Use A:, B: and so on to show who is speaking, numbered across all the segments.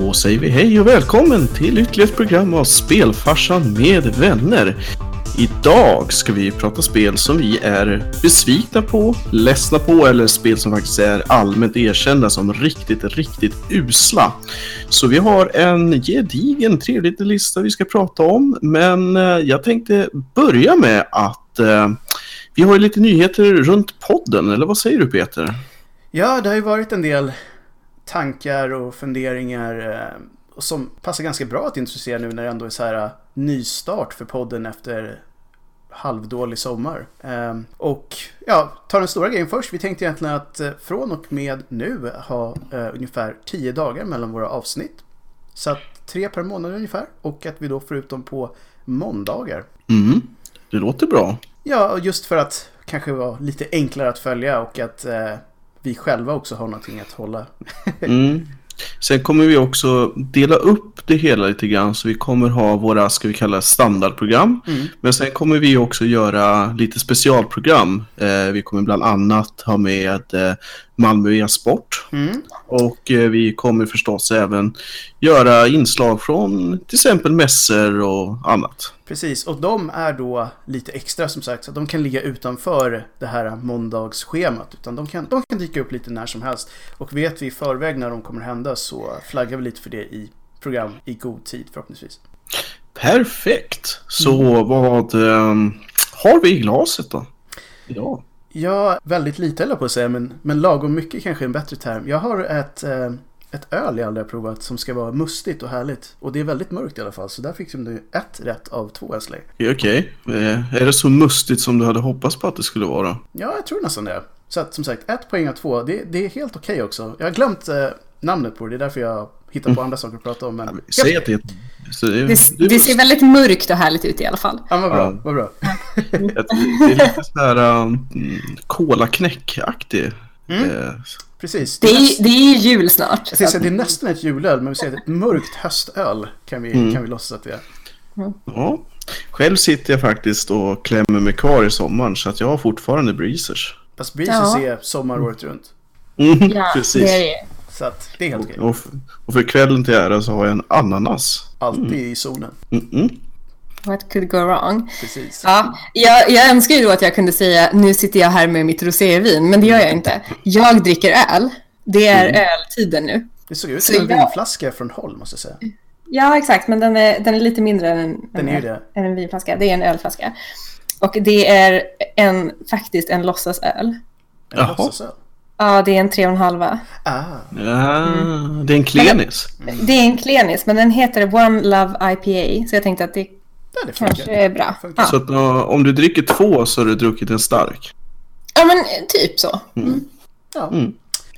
A: Då säger vi hej och välkommen till ytterligare ett program av Spelfarsan med vänner. Idag ska vi prata spel som vi är besvikna på, ledsna på eller spel som faktiskt är allmänt erkända som riktigt, riktigt usla. Så vi har en gedigen trevlig lista vi ska prata om, men eh, jag tänkte börja med att eh, vi har lite nyheter runt podden, eller vad säger du Peter?
B: Ja, det har ju varit en del tankar och funderingar eh, som passar ganska bra att introducera nu när det ändå är så här eh, nystart för podden efter halvdålig sommar. Eh, och ja, ta den stora grejen först. Vi tänkte egentligen att från och med nu ha ungefär tio dagar mellan våra avsnitt. Så att tre per månad ungefär och att vi då får ut dem på måndagar.
A: Mm, det låter bra.
B: Ja, just för att kanske vara lite enklare att följa och att eh, vi själva också har någonting att hålla.
A: Mm. Sen kommer vi också dela upp det hela lite grann så vi kommer ha våra, ska vi kalla standardprogram.
B: Mm.
A: Men sen kommer vi också göra lite specialprogram. Eh, vi kommer bland annat ha med eh, Malmö e-sport.
B: Mm.
A: Och eh, vi kommer förstås även göra inslag från till exempel mässor och annat.
B: Precis, och de är då lite extra som sagt. Så de kan ligga utanför det här måndagsschemat. Utan de kan, de kan dyka upp lite när som helst. Och vet vi i förväg när de kommer hända så flaggar vi lite för det i program i god tid förhoppningsvis.
A: Perfekt! Så vad eh, har vi i glaset då? Idag?
B: Ja, väldigt lite jag på att säga, men, men lagom mycket kanske är en bättre term. Jag har ett, eh, ett öl jag aldrig har provat som ska vara mustigt och härligt. Och det är väldigt mörkt i alla fall, så där fick du ett rätt av två Wesley.
A: Okej, eh, är det så mustigt som du hade hoppats på att det skulle vara?
B: Ja, jag tror nästan det. Så att, som sagt, ett poäng av två, det, det är helt okej också. Jag har glömt eh, namnet på det, det är därför jag hittar på andra saker att prata om. Men...
A: Säg att det är... Så det,
C: Det,
A: det
C: ser väldigt mörkt och härligt ut i alla fall.
B: Ja, vad bra,
A: Ja.
B: vad bra.
A: Det är lite sådär um, kolaknäck-aktig.
B: Mm.
A: Eh,
B: Precis.
C: Det är, det är jul snart.
B: Jag säga, det är nästan ett julöl, men vi säger att ett mörkt höstöl kan vi,
A: Mm.
B: kan vi låtsas att det är.
A: ja. Själv sitter jag faktiskt och klämmer mig kvar i sommaren så att jag har fortfarande breezers.
B: Fast Breezes
C: Ja.
B: är sommar året runt.
A: Mm,
C: Ja,
A: precis.
C: det är det.
B: Så att det är helt okej.
A: Och, och för kvällen till ära så har jag en ananas.
B: Alltid i zonen.
A: Mm-mm.
C: What could go wrong?
B: Precis.
C: Ja, jag, jag önskar ju då att jag kunde säga nu sitter jag här med mitt rosévin, men det gör jag inte. Jag dricker öl. Det är öltiden nu.
B: Det såg ut
C: Så
B: som en
C: jag-
B: vinflaska från Holm, måste jag säga.
C: Ja, exakt, men den är, den är lite mindre än en,
B: Den är det.
C: än en vinflaska. Det är en ölflaska. Och det är en, faktiskt en låtsasöl.
B: En
A: Jaha.
B: låtsasöl.
C: Ja, det är en tre och en halva.
B: Ah,
A: Ja, det är en klenis.
C: Det är en klenis, men den heter One Love IPA. Så jag tänkte att det
B: ja, det
C: kanske
B: funkar.
C: är bra. Ja,
A: Så att, uh, om du dricker två så har du druckit en stark.
C: ja men typ så.
B: Ja.
A: Mm.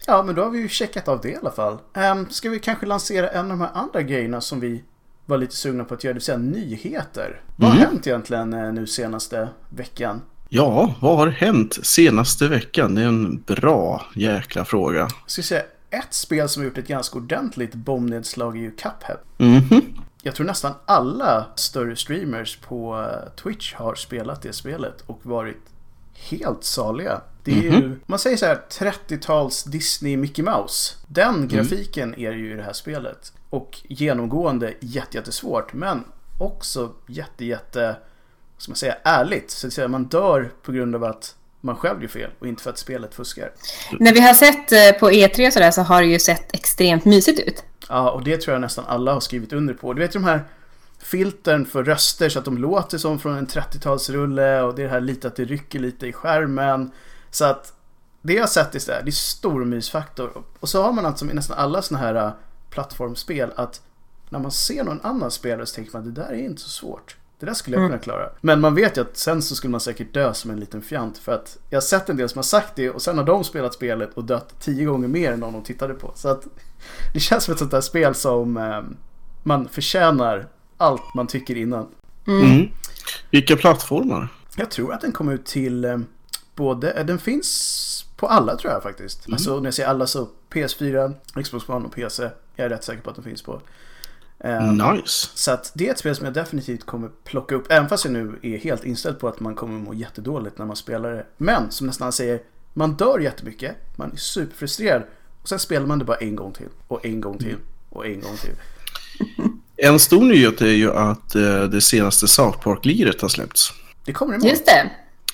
B: ja, men då har vi ju checkat av det i alla fall. Um, ska vi kanske lansera en av de här andra grejerna som vi var lite sugna på att göra, det vill säga nyheter. Vad har
A: Mm.
B: hänt egentligen eh, nu senaste veckan?
A: Ja, vad har hänt senaste veckan? Det är en bra jäkla fråga.
B: Jag ska säga ett spel som har gjort ett ganska ordentligt bombnedslag är ju Cuphead.
A: Mhm.
B: Jag tror nästan alla större streamers på eh, Twitch har spelat det spelet och varit helt saliga. Det är ju, man säger så här 30-tals Disney Mickey Mouse. Den grafiken är det ju i det här spelet. Och genomgående jätte, jättesvårt men också jätte, jätte, vad ska man säga, ärligt. Så att säga, man dör på grund av att man själv gör fel och inte för att spelet fuskar.
C: När vi har sett eh, på E3 och sådär så har det ju sett extremt mysigt ut.
B: Ja, och det tror jag nästan alla har skrivit under på. Du vet de här filtern för röster så att de låter som från en 30-talsrulle och det är det här lite att det rycker lite i skärmen. Så att det jag har sett istället, det är stor mysfaktor. Och så har man alltså i nästan alla såna här äh, plattformsspel att när man ser någon annan spelare så tänker man det där är inte så svårt. Det där skulle jag kunna klara. Men man vet ju att sen så skulle man säkert dö som en liten fjant. För att jag har sett en del som har sagt det och sen har de spelat spelet och dött tio gånger mer än någon de tittade på. Så att det känns som ett sånt där spel som eh, man förtjänar allt man tycker innan.
A: Mm. Vilka plattformar?
B: Jag tror att den kom ut till eh, både, eh, den finns på alla tror jag faktiskt. Alltså när jag säger alla så PS4, Xbox One och PC. Jag är rätt säker på att den finns på. Eh,
A: Nice.
B: Så att det är ett spel som jag definitivt kommer plocka upp. Även fast jag nu är helt inställd på att man kommer må jättedåligt när man spelar det. Men som nästan säger, man dör jättemycket. Man är superfrustrerad. Och sen spelar man det bara en gång till. Och en gång till. och en gång till.
A: En stor nyhet är ju att eh, det senaste South Park-liret har släppts.
B: Det kommer imorgon.
C: Just det.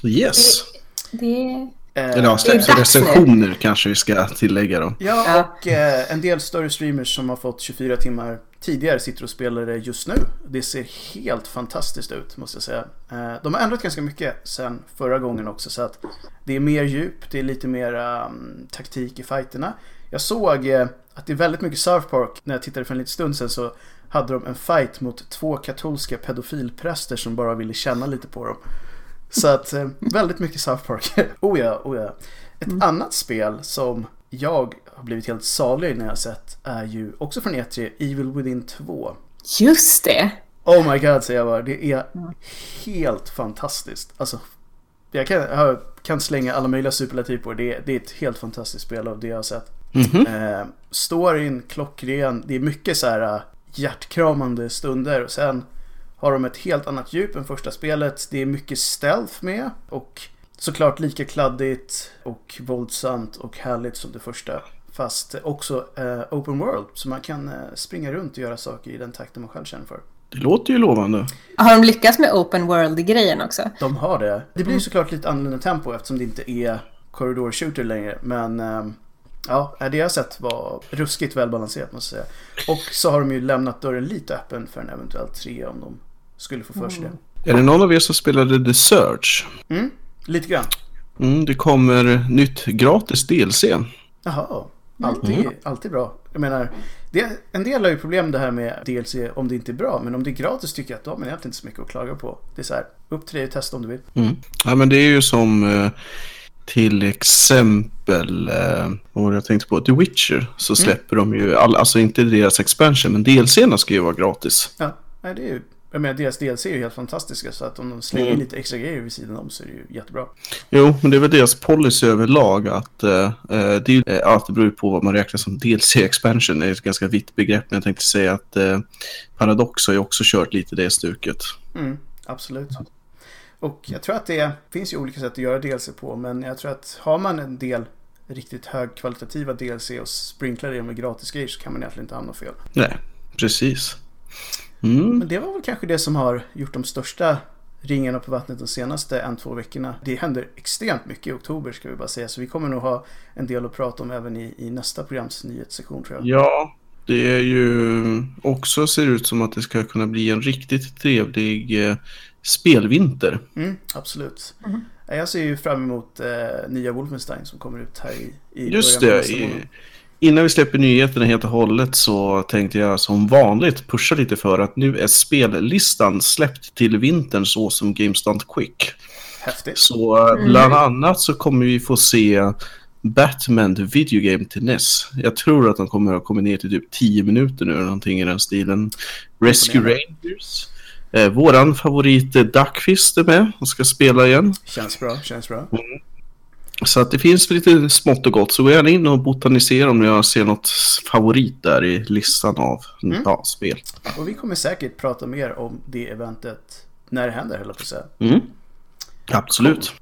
A: Yes.
C: det...
B: Eh,
A: Eller ja,
C: Det nu.
A: recensioner kanske vi ska tillägga då.
B: Ja,
C: Ja.
B: och eh, en del större streamers som har fått 24 timmar tidigare sitter och spelar det just nu. Det ser helt fantastiskt ut, måste jag säga. Eh, de har ändrat ganska mycket sen förra gången också, så att det är mer djup, det är lite mer um, taktik i fighterna. Jag såg eh, att det är väldigt mycket South Park, när jag tittade för en liten stund sedan så hade de en fight mot två katolska pedofilpräster som bara ville känna lite på dem. Så att eh, väldigt mycket South Park. oh ja, oh ja. Ett annat spel som jag har blivit helt salig när jag har sett är ju också från E3, Evil Within 2.
C: Just det.
B: Oh my god säger jag bara, det är helt fantastiskt. Alltså, jag kan, jag kan slänga alla möjliga superlativ på det. Det är, det är ett helt fantastiskt spel av det jag har sett.
A: Mhm.
B: Eh, storyn, klockren, det är mycket så här äh, hjärtkramande stunder och sen har de ett helt annat djup än första spelet. Det är mycket stealth med och såklart lika kladdigt och våldsamt och härligt som det första. Fast också eh, open world så man kan eh, springa runt och göra saker i den takten man själv känner för.
A: Det låter ju lovande.
C: Har de lyckats med open world-grejen också?
B: De har det. Det blir ju såklart lite annorlunda tempo eftersom det inte är corridor shooter längre. Men ehm, ja, det jag har sett var ruskigt välbalanserat måste jag säga. Och så har de ju lämnat dörren lite öppen för en eventuell tre om de skulle få för sig det.
A: Är det någon av er som spelade The Search?
B: Mm, lite grann.
A: Mm, det kommer nytt gratis DLC.
B: Jaha, alltid, alltid bra. Jag menar, det, en del har ju problem det här med DLC om det inte är bra. Men om det är gratis tycker jag att då har man egentligen inte så mycket att klaga på. Det är så här, upp till dig att testa om du vill.
A: Mm. Ja, men det är ju som eh, till exempel, eh, vad jag tänkte på, The Witcher. Så släpper de ju, all, alltså inte deras expansion, men DLCerna ska ju vara gratis.
B: Ja, nej, det är ju, jag menar deras DLC är ju helt fantastiska så att om de slänger in lite extra grejer vid sidan om så är det ju jättebra.
A: Jo, men det är väl deras policy överlag att, eh, eh, det, är eh, att det beror på vad man räknar som DLC expansion. Det är ett ganska vitt begrepp, men jag tänkte säga att eh, Paradox har ju också kört lite det stuket.
B: Mm, absolut. Och jag tror att det finns ju olika sätt att göra DLC på men jag tror att har man en del riktigt högkvalitativa DLC och sprinklar det med gratis grejer så kan man egentligen inte hamna fel.
A: Nej, precis. Mm.
B: Men det var väl kanske det som har gjort de största ringarna på vattnet de senaste en, två veckorna. Det händer extremt mycket i oktober ska vi bara säga så vi kommer nog ha en del att prata om även i, i nästa programs nyhetssektion tror jag.
A: Ja, det är ju också ser ut som att det ska kunna bli en riktigt trevlig eh, spelvinter.
B: Mm, absolut. Jag ser ju fram emot eh, nya Wolfenstein som kommer ut här i, i
A: Just
B: början av
A: det.
B: nästa
A: I,
B: månad.
A: Innan vi släpper nyheterna helt och hållet så tänkte jag som vanligt pusha lite för att nu är spellistan släppt till vinterns Awesome Games Done Quick.
B: Häftigt.
A: Så eh, bland annat så kommer vi få se Batman The Video Game till NES. Jag tror att de kommer att komma ner till typ 10 minuter nu eller någonting i den stilen. Rescue Rangers. Eh, våran favorit eh, Duckfist är med och ska spela igen.
B: Känns bra, känns bra.
A: Så att det finns lite smått och gott. Så gå gärna in och botanisera om jag ser något favorit där i listan av ja, spel.
B: Och vi kommer säkert prata mer om det eventet när det händer, höll jag på att säga.
A: Mm. Absolut.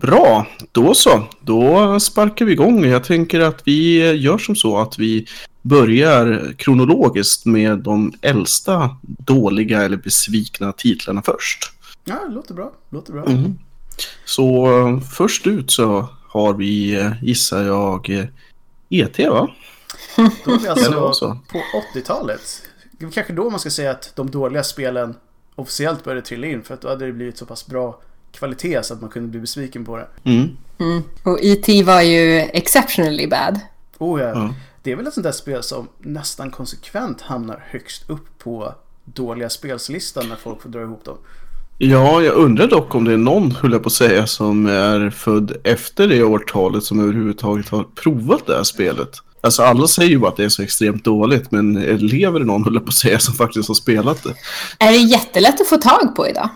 A: Bra, då så. Då sparkar vi igång. Jag tänker att vi gör som så att vi börjar kronologiskt med de äldsta dåliga eller besvikna titlarna först.
B: Ja, det låter bra. Låter bra.
A: Mm. Så eh, först ut så har vi, eh, gissar jag, eh, ET va?
B: Då är vi alltså
A: så.
B: på 80-talet. Det är kanske då man ska säga att de dåliga spelen officiellt började trilla in. För att då hade det blivit så pass bra kvalitet så att man kunde bli besviken på det.
A: Mm.
C: Mm. Och E.T. var ju exceptionally bad.
B: Oh ja.
A: Ja.
B: Det är väl ett sånt där spel som nästan konsekvent hamnar högst upp på dåliga spelslistan när folk får dra ihop dem.
A: Ja, jag undrar dock om det är någon, höll jag på att säga, som är född efter det årtalet som överhuvudtaget har provat det här spelet. Alltså alla säger ju bara att det är så extremt dåligt, men lever det någon, höll jag på att säga, som faktiskt har spelat det?
C: Är det jättelätt att få tag på idag?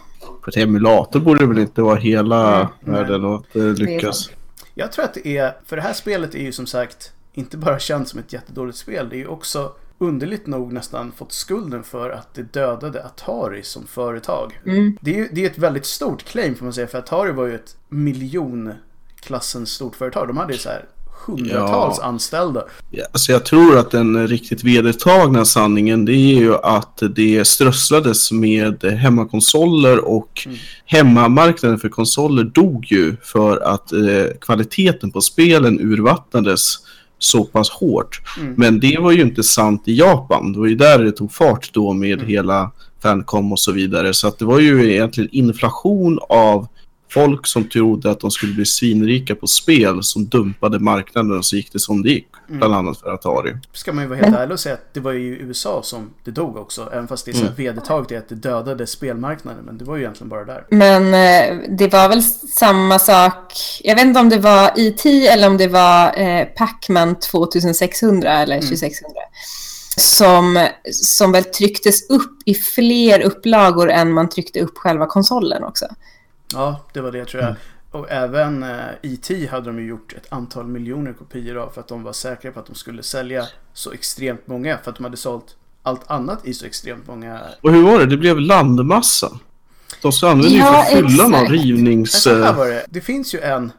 A: På ett emulator borde det väl inte vara hela
B: Nej.
A: världen att eh, lyckas.
B: Jag tror att det är, för det här spelet är ju som sagt inte bara känt som ett jättedåligt spel. Det är ju också underligt nog nästan fått skulden för att det dödade Atari som företag.
C: Mm.
B: Det är det är ett väldigt stort claim får man säga, för Atari var ju ett miljonklassens stort företag. De hade ju så här hundratals
A: Ja.
B: anställda.
A: Ja, alltså jag tror att den riktigt vedertagna sanningen det är ju att det strösslades med hemmakonsoler och
B: Mm.
A: hemmamarknaden för konsoler dog ju för att eh, kvaliteten på spelen urvattnades så pass hårt.
B: Mm.
A: Men det var ju inte sant i Japan. Det var ju där det tog fart då med
B: Mm.
A: hela Fancom och så vidare. Så att det var ju egentligen inflation av folk som trodde att de skulle bli svinrika på spel som dumpade marknaden och så gick det som det gick.
B: Mm.
A: Bland annat för Atari.
B: Ska man ju vara helt ärlig och säga att det var ju i USA som det dog också. Även fast det är så
A: Mm.
B: vedertaget i att det dödade spelmarknaden. Men det var ju egentligen bara där.
C: Men eh, det var väl samma sak. Jag vet inte om det var IT eller om det var eh, Pacman 2600 eller 2600. Som, som väl trycktes upp i fler upplagor än man tryckte upp själva konsolen också.
B: Ja, det var det tror jag. Och även eh, E.T. hade de ju gjort ett antal miljoner kopior av för att de var säkra på att de skulle sälja så extremt många. För att de hade sålt allt annat i så extremt många.
A: Och hur var det? Det blev landmassa. De så använde ju
C: Ja,
A: för fyllan av
C: exakt.
B: Men
A: rivnings...
B: så här var det. Det finns ju en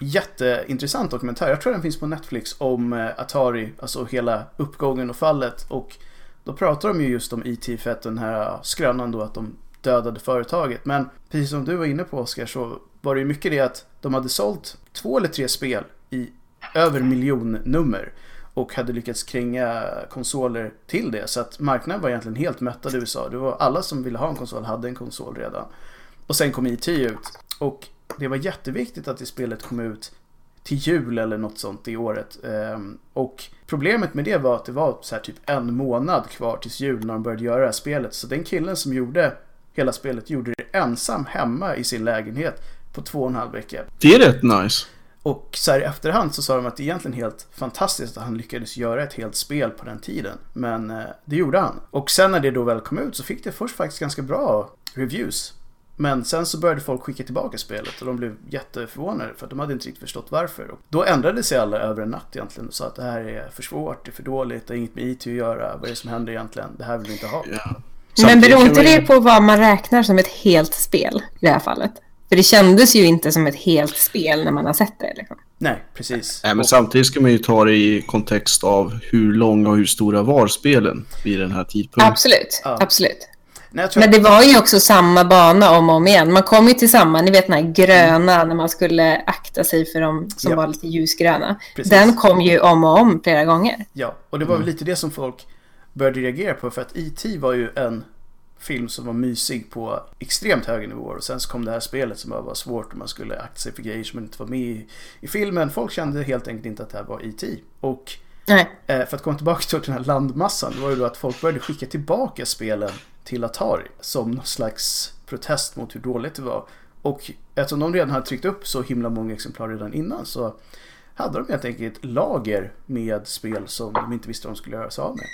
B: jätteintressant dokumentär. Jag tror den finns på Netflix om eh, Atari. Alltså hela uppgången och fallet. Och då pratar de ju just om E.T. för att den här skrönan då att de dödade företaget. Men precis som du var inne på Oskar så var det ju mycket det att de hade sålt två eller tre spel i över miljonnummer. Och hade lyckats kränga konsoler till det. Så att marknaden var egentligen helt mättad i USA. Det var alla som ville ha en konsol hade en konsol redan. Och sen kom IT ut. Och det var jätteviktigt att det spelet kom ut till jul eller något sånt det året. Ehm, och problemet med det var att det var så här typ en månad kvar tills jul när de började göra det här spelet. Så den killen som gjorde hela spelet gjorde det ensam hemma i sin lägenhet på två och en halv vecka.
A: Det är rätt nice.
B: Och så här i efterhand så sa de att det är egentligen helt fantastiskt att han lyckades göra ett helt spel på den tiden. Men eh, det gjorde han. Och sen när det då väl kom ut så fick det först faktiskt ganska bra reviews. Men sen så började folk skicka tillbaka spelet och de blev jätteförvånade för att de hade inte riktigt förstått varför. Och då ändrade sig alla över en natt egentligen och sa att det här är för svårt, det är för dåligt, det har inget med IT att göra, vad är det som händer egentligen, det här vill vi inte ha.
A: Ja.
C: Men
A: Samtidigt
C: beror inte det på vad man räknar som ett helt spel i det här fallet? För det kändes ju inte som ett helt spel när man har sett det. Liksom.
B: Nej, precis.
A: Nej, men samtidigt ska man ju ta det i kontext av hur långa och hur stora var spelen vid den här tidpunkten.
C: Absolut,
B: Ja.
C: absolut.
B: Nej, jag tror
C: Men det var ju också samma bana om och om igen. Man kom ju till samma, ni vet den här gröna när man skulle akta sig för de som
B: Ja.
C: var lite ljusgröna.
B: Precis.
C: Den kom ju om och om flera gånger.
B: Ja, och det var väl lite det som folk började reagera på för att E.T. var ju en film som var mysig på extremt höga nivåer och sen så kom det här spelet som bara var svårt och man skulle akta sig för grejer som inte var med i, i filmen. Folk kände helt enkelt inte att det här var E.T. Och
C: Nej.
B: eh, för att komma tillbaka till den här landmassan, det var ju då att folk började skicka tillbaka spelen till Atari som någon slags protest mot hur dåligt det var. Och eftersom de redan hade tryckt upp så himla många exemplar redan innan så hade de helt enkelt lager med spel som de inte visste vad de skulle göra sig av med.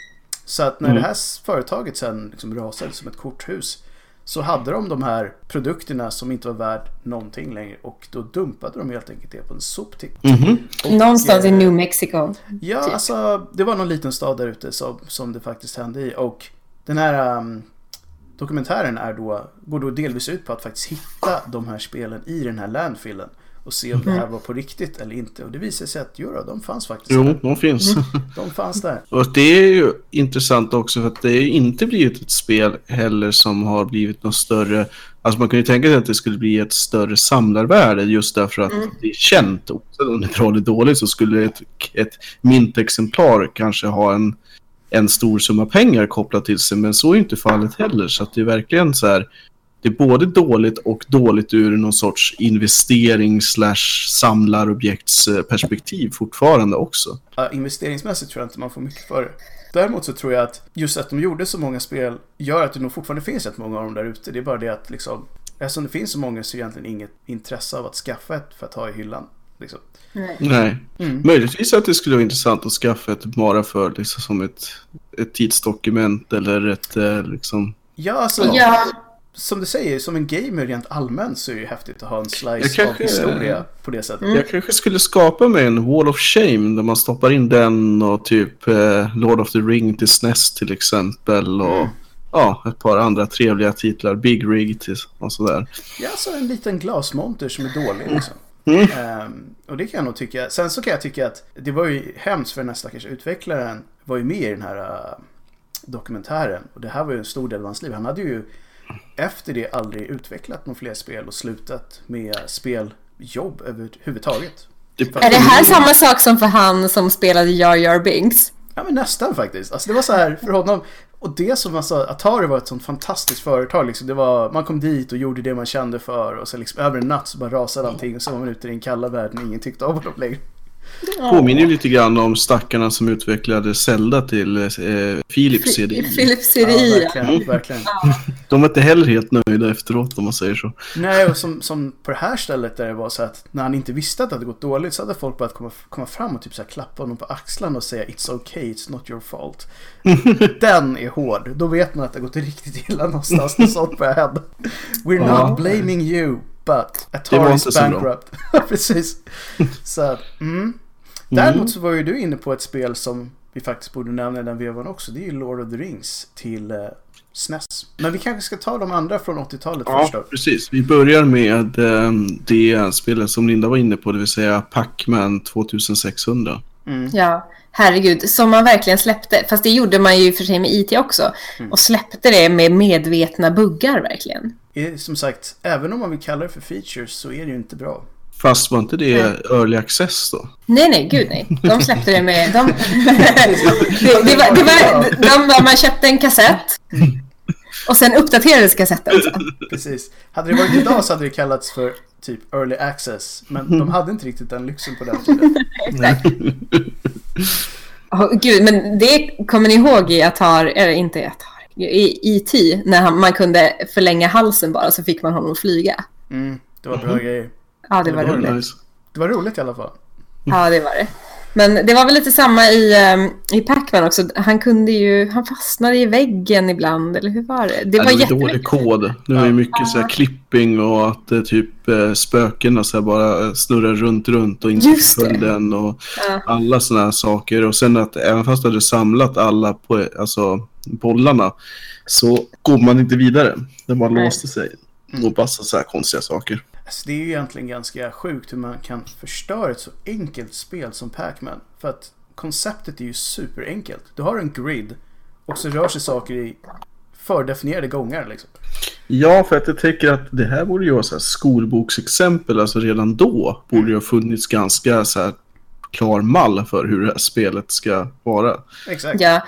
B: Så att när
A: Mm.
B: det här företaget sen liksom rasade som ett korthus så hade de de här produkterna som inte var värd någonting längre och då dumpade de helt enkelt det på en soptipp.
A: Mhm.
B: Och,
C: Någonstans i
B: eh,
C: New Mexico.
B: Ja,
C: typ.
B: alltså det var någon liten stad där ute som, som det faktiskt hände i. Och den här um, dokumentären är då, går då delvis ut på att faktiskt hitta de här spelen i den här landfillen. Och se om det här var på riktigt eller inte. Och det visade sig att jo, de fanns faktiskt
A: Jo,
B: där.
A: de finns.
B: De fanns där.
A: Och det är ju intressant också för att det är ju inte blivit ett spel heller som har blivit något större. Alltså man kan ju tänka sig att det skulle bli ett större samlarvärde just därför att det är känt. Oavsett om det är bra eller dåligt så skulle ett, ett mintexemplar kanske ha en, en stor summa pengar kopplat till sig. Men så är ju inte fallet heller. Så att det är verkligen så här. Det är både dåligt och dåligt ur någon sorts investering slash samlarobjektsperspektiv fortfarande också.
B: Ja, investeringsmässigt tror jag inte man får mycket för det. Däremot så tror jag att just att de gjorde så många spel gör att det nog fortfarande finns rätt många av dem där ute. Det är bara det att liksom, eftersom det finns så många så är egentligen inget intresse av att skaffa ett för att ha i hyllan. Liksom.
A: Nej.
B: Mm.
A: Möjligtvis att det skulle vara intressant att skaffa ett bara för liksom som ett, ett tidsdokument eller ett eh, liksom...
B: Ja, alltså,
C: Ja,
B: som du säger, som en gamer rent allmänt så är det ju häftigt att ha en slice
A: kanske-
B: av historia på det sättet.
C: Mm.
A: Jag kanske skulle skapa mig en Wall of Shame där man stoppar in den och typ eh, Lord of the Ring till SNES till exempel och
B: Mm.
A: ja, ett par andra trevliga titlar. Big Rig och sådär.
B: Ja, så en liten glasmonter som är dålig liksom.
A: Mm.
B: Ehm, Och det kan jag nog tycka. Sen så kan jag tycka att det var ju hemskt för den här stackars utvecklaren var ju med i den här uh, dokumentären. Och det här var ju en stor del av hans liv. Han hade ju efter det aldrig utvecklat några fler spel och slutat med speljobb överhuvudtaget.
C: Är det här samma sak som för han som spelade Jar Jar Binks?
B: Ja men nästan faktiskt. Alltså det var så här för honom. Och det som man sa, Atari var ett sånt fantastiskt företag. Liksom. Det var, man kom dit och gjorde det man kände för och sen liksom över en natt så bara rasade allting och så var man ute i den kalla världen och ingen tyckte om honom längre.
A: Påminner ju lite grann om stackarna som utvecklade Zelda till eh, Philips CDI.
C: Philips
B: Ja,
C: CDI.
B: verkligen.
A: Mm.
B: verkligen.
A: De var inte heller helt nöjda efteråt om man säger så.
B: Nej, och som, som på det här stället där det var så att när han inte visste att det hade gått dåligt så hade folk börjat komma, komma fram och typ så här klappa honom på axlarna och säga It's okay, it's not your fault. Den är hård. Då vet man att det har gått riktigt illa någonstans när sånt börjar hända. We're
A: Ja.
B: not blaming you, but
A: Det var
B: Atari
A: inte
B: is
A: så bra.
B: bankrupt. Precis. Så att, mm. Däremot så var ju du inne på ett spel som vi faktiskt borde nämna i den vevan också. Det är ju Lord of the Rings till eh, SNES. Men vi kanske ska ta de andra från 80-talet först
A: Ja,
B: då.
A: precis. Vi börjar med eh, det spelet som Linda var inne på, det vill säga Pac-Man 2600.
B: Mm.
C: Ja, herregud. Som man verkligen släppte. Fast det gjorde man ju för sig med IT också. Och släppte det med medvetna buggar verkligen.
B: Eh, Som sagt, även om man vill kalla det för features så är det ju inte bra.
A: Fast var inte det early access då?
C: Nej, nej, gud nej. De släppte det med... De, det, det var, det var, de, man köpte en kassett. Och sen uppdaterades kassetten. sen.
B: Precis. Hade det varit idag så hade det kallats för typ early access. Men de hade inte riktigt den lyxen på den tiden.
C: Exakt. Åh, gud, men det kommer ni ihåg i Atari, eller inte i Atari, i IT, när han, man kunde förlänga halsen bara så fick man honom att flyga.
B: Mm, det var bra grejer.
C: Ja, det var
B: Det var
C: roligt.
A: Nice.
B: Det var roligt i alla fall.
C: Ja, det var det. Men det var väl lite samma i, um, i Pac-Man också. Han kunde ju, han fastnade i väggen ibland, eller hur var det? Det
A: Ja,
C: var
A: det var dålig kod. Det var ju mycket så här klipping och att eh, typ eh, spökena så här bara eh, snurrar runt, runt och inte följde den och
C: Ja.
A: alla sådana här saker. Och sen att även fast du hade samlat alla på, alltså, bollarna så går man inte vidare. Den bara
C: Nej.
A: låste sig. Och massa så här konstiga saker.
B: Alltså, det är ju egentligen ganska sjukt hur man kan förstöra ett så enkelt spel som Pac-Man. För att konceptet är ju superenkelt. Du har en grid och så rör sig saker i fördefinierade gångar liksom.
A: Ja, för att jag tänker att det här borde ju vara så här skolboksexempel. Alltså redan då borde det ha funnits ganska så här klar mall för hur det här spelet ska vara.
B: Exakt.
C: Ja,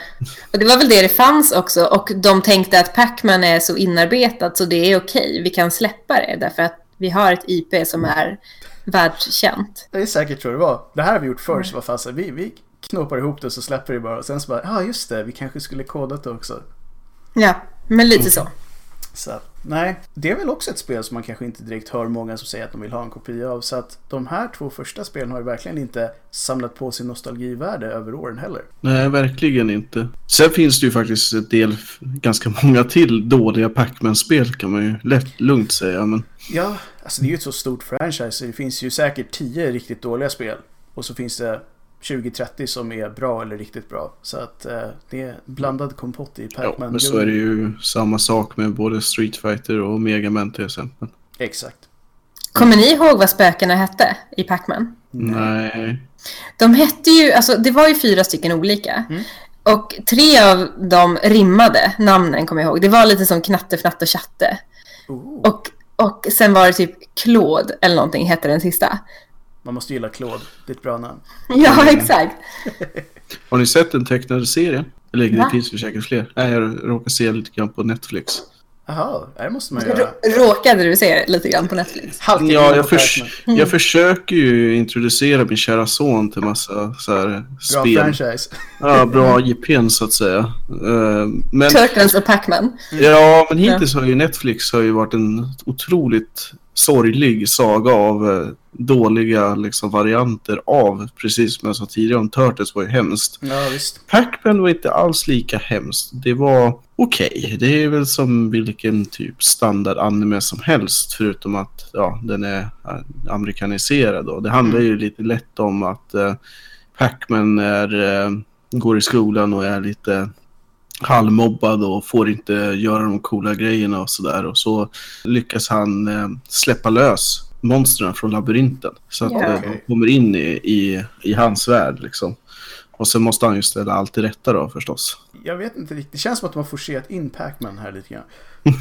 C: och det var väl det det fanns också. Och de tänkte att Pac-Man är så inarbetat så det är okej. Vi kan släppa det därför att vi har ett IP som är världskänt.
B: Det är säkert så det var. Det här har vi gjort förr så vad fasen, vi, vi knåpar ihop det och så släpper vi bara. Och sen så bara, ja ah, just det, vi kanske skulle kodat det också.
C: Ja, men lite så.
B: Så att, nej, det är väl också ett spel som man kanske inte direkt hör många som säger att de vill ha en kopia av. Så att de här två första spelen har ju verkligen inte samlat på sin nostalgivärde över åren heller.
A: Nej, verkligen inte. Sen finns det ju faktiskt ett del, ganska många till dåliga Pac-Man-spel kan man ju lätt lugnt säga. Men
B: Ja, alltså det är ju ett så stort franchise så det finns ju säkert 10 riktigt dåliga spel. Och så finns det 20-30 som är bra eller riktigt bra. Så att eh, det är blandad kompott i
A: ja,
B: Pac-Man.
A: men så är det ju samma sak med både Street Fighter och Mega Man till exempel.
B: Exakt.
C: Kommer ni ihåg vad spökena hette i Pac-Man?
A: Nej.
C: De hette ju, alltså det var ju fyra stycken olika.
B: Mm.
C: Och tre av dem rimmade, namnen kommer jag ihåg. Det var lite som Knatte, Fnatte och Chatte.
B: Oh,
C: Och, och sen var det typ Claude eller någonting hette den sista.
B: Man måste gilla Claude, det är ett bra namn.
C: Ja, exakt.
A: Har ni sett den tecknade serien? Eller det finns ju säkert fler. Nej, jag råkar se lite grann på Netflix.
B: Jaha, det måste man göra.
C: Rå- Råkade du se lite grann på Netflix?
A: Ja, jag, förs
B: Pac-Man.
A: jag försöker ju introducera min kära son till massa så här
B: Bra
A: spel.
B: franchise.
A: Ja, bra IPn så att säga. Eh, Men,
C: Turtles och Pac-Man.
A: ja, men hittills har ju Netflix har ju varit en otroligt sorglig saga av eh, dåliga liksom, varianter av, precis som jag sa tidigare om Turtles var ju hemskt.
B: Ja, visst.
A: Pac-Man var inte alls lika hemskt. Det var okej. Det är väl som vilken typ standard anime som helst. Förutom att ja, den är eh, amerikaniserad. Och det handlar ju lite lätt om att eh, Pac-Man är, eh, går i skolan och är lite halvmobbad och får inte göra de coola grejerna och sådär. Och så lyckas han eh, släppa lös monstren från labyrinten. Så att eh, de kommer in i, i, i hans värld liksom. Och sen måste han ju ställa allt till rätta då förstås.
B: Jag vet inte riktigt. Det känns som att de har forcerat in Pac-Man här lite grann.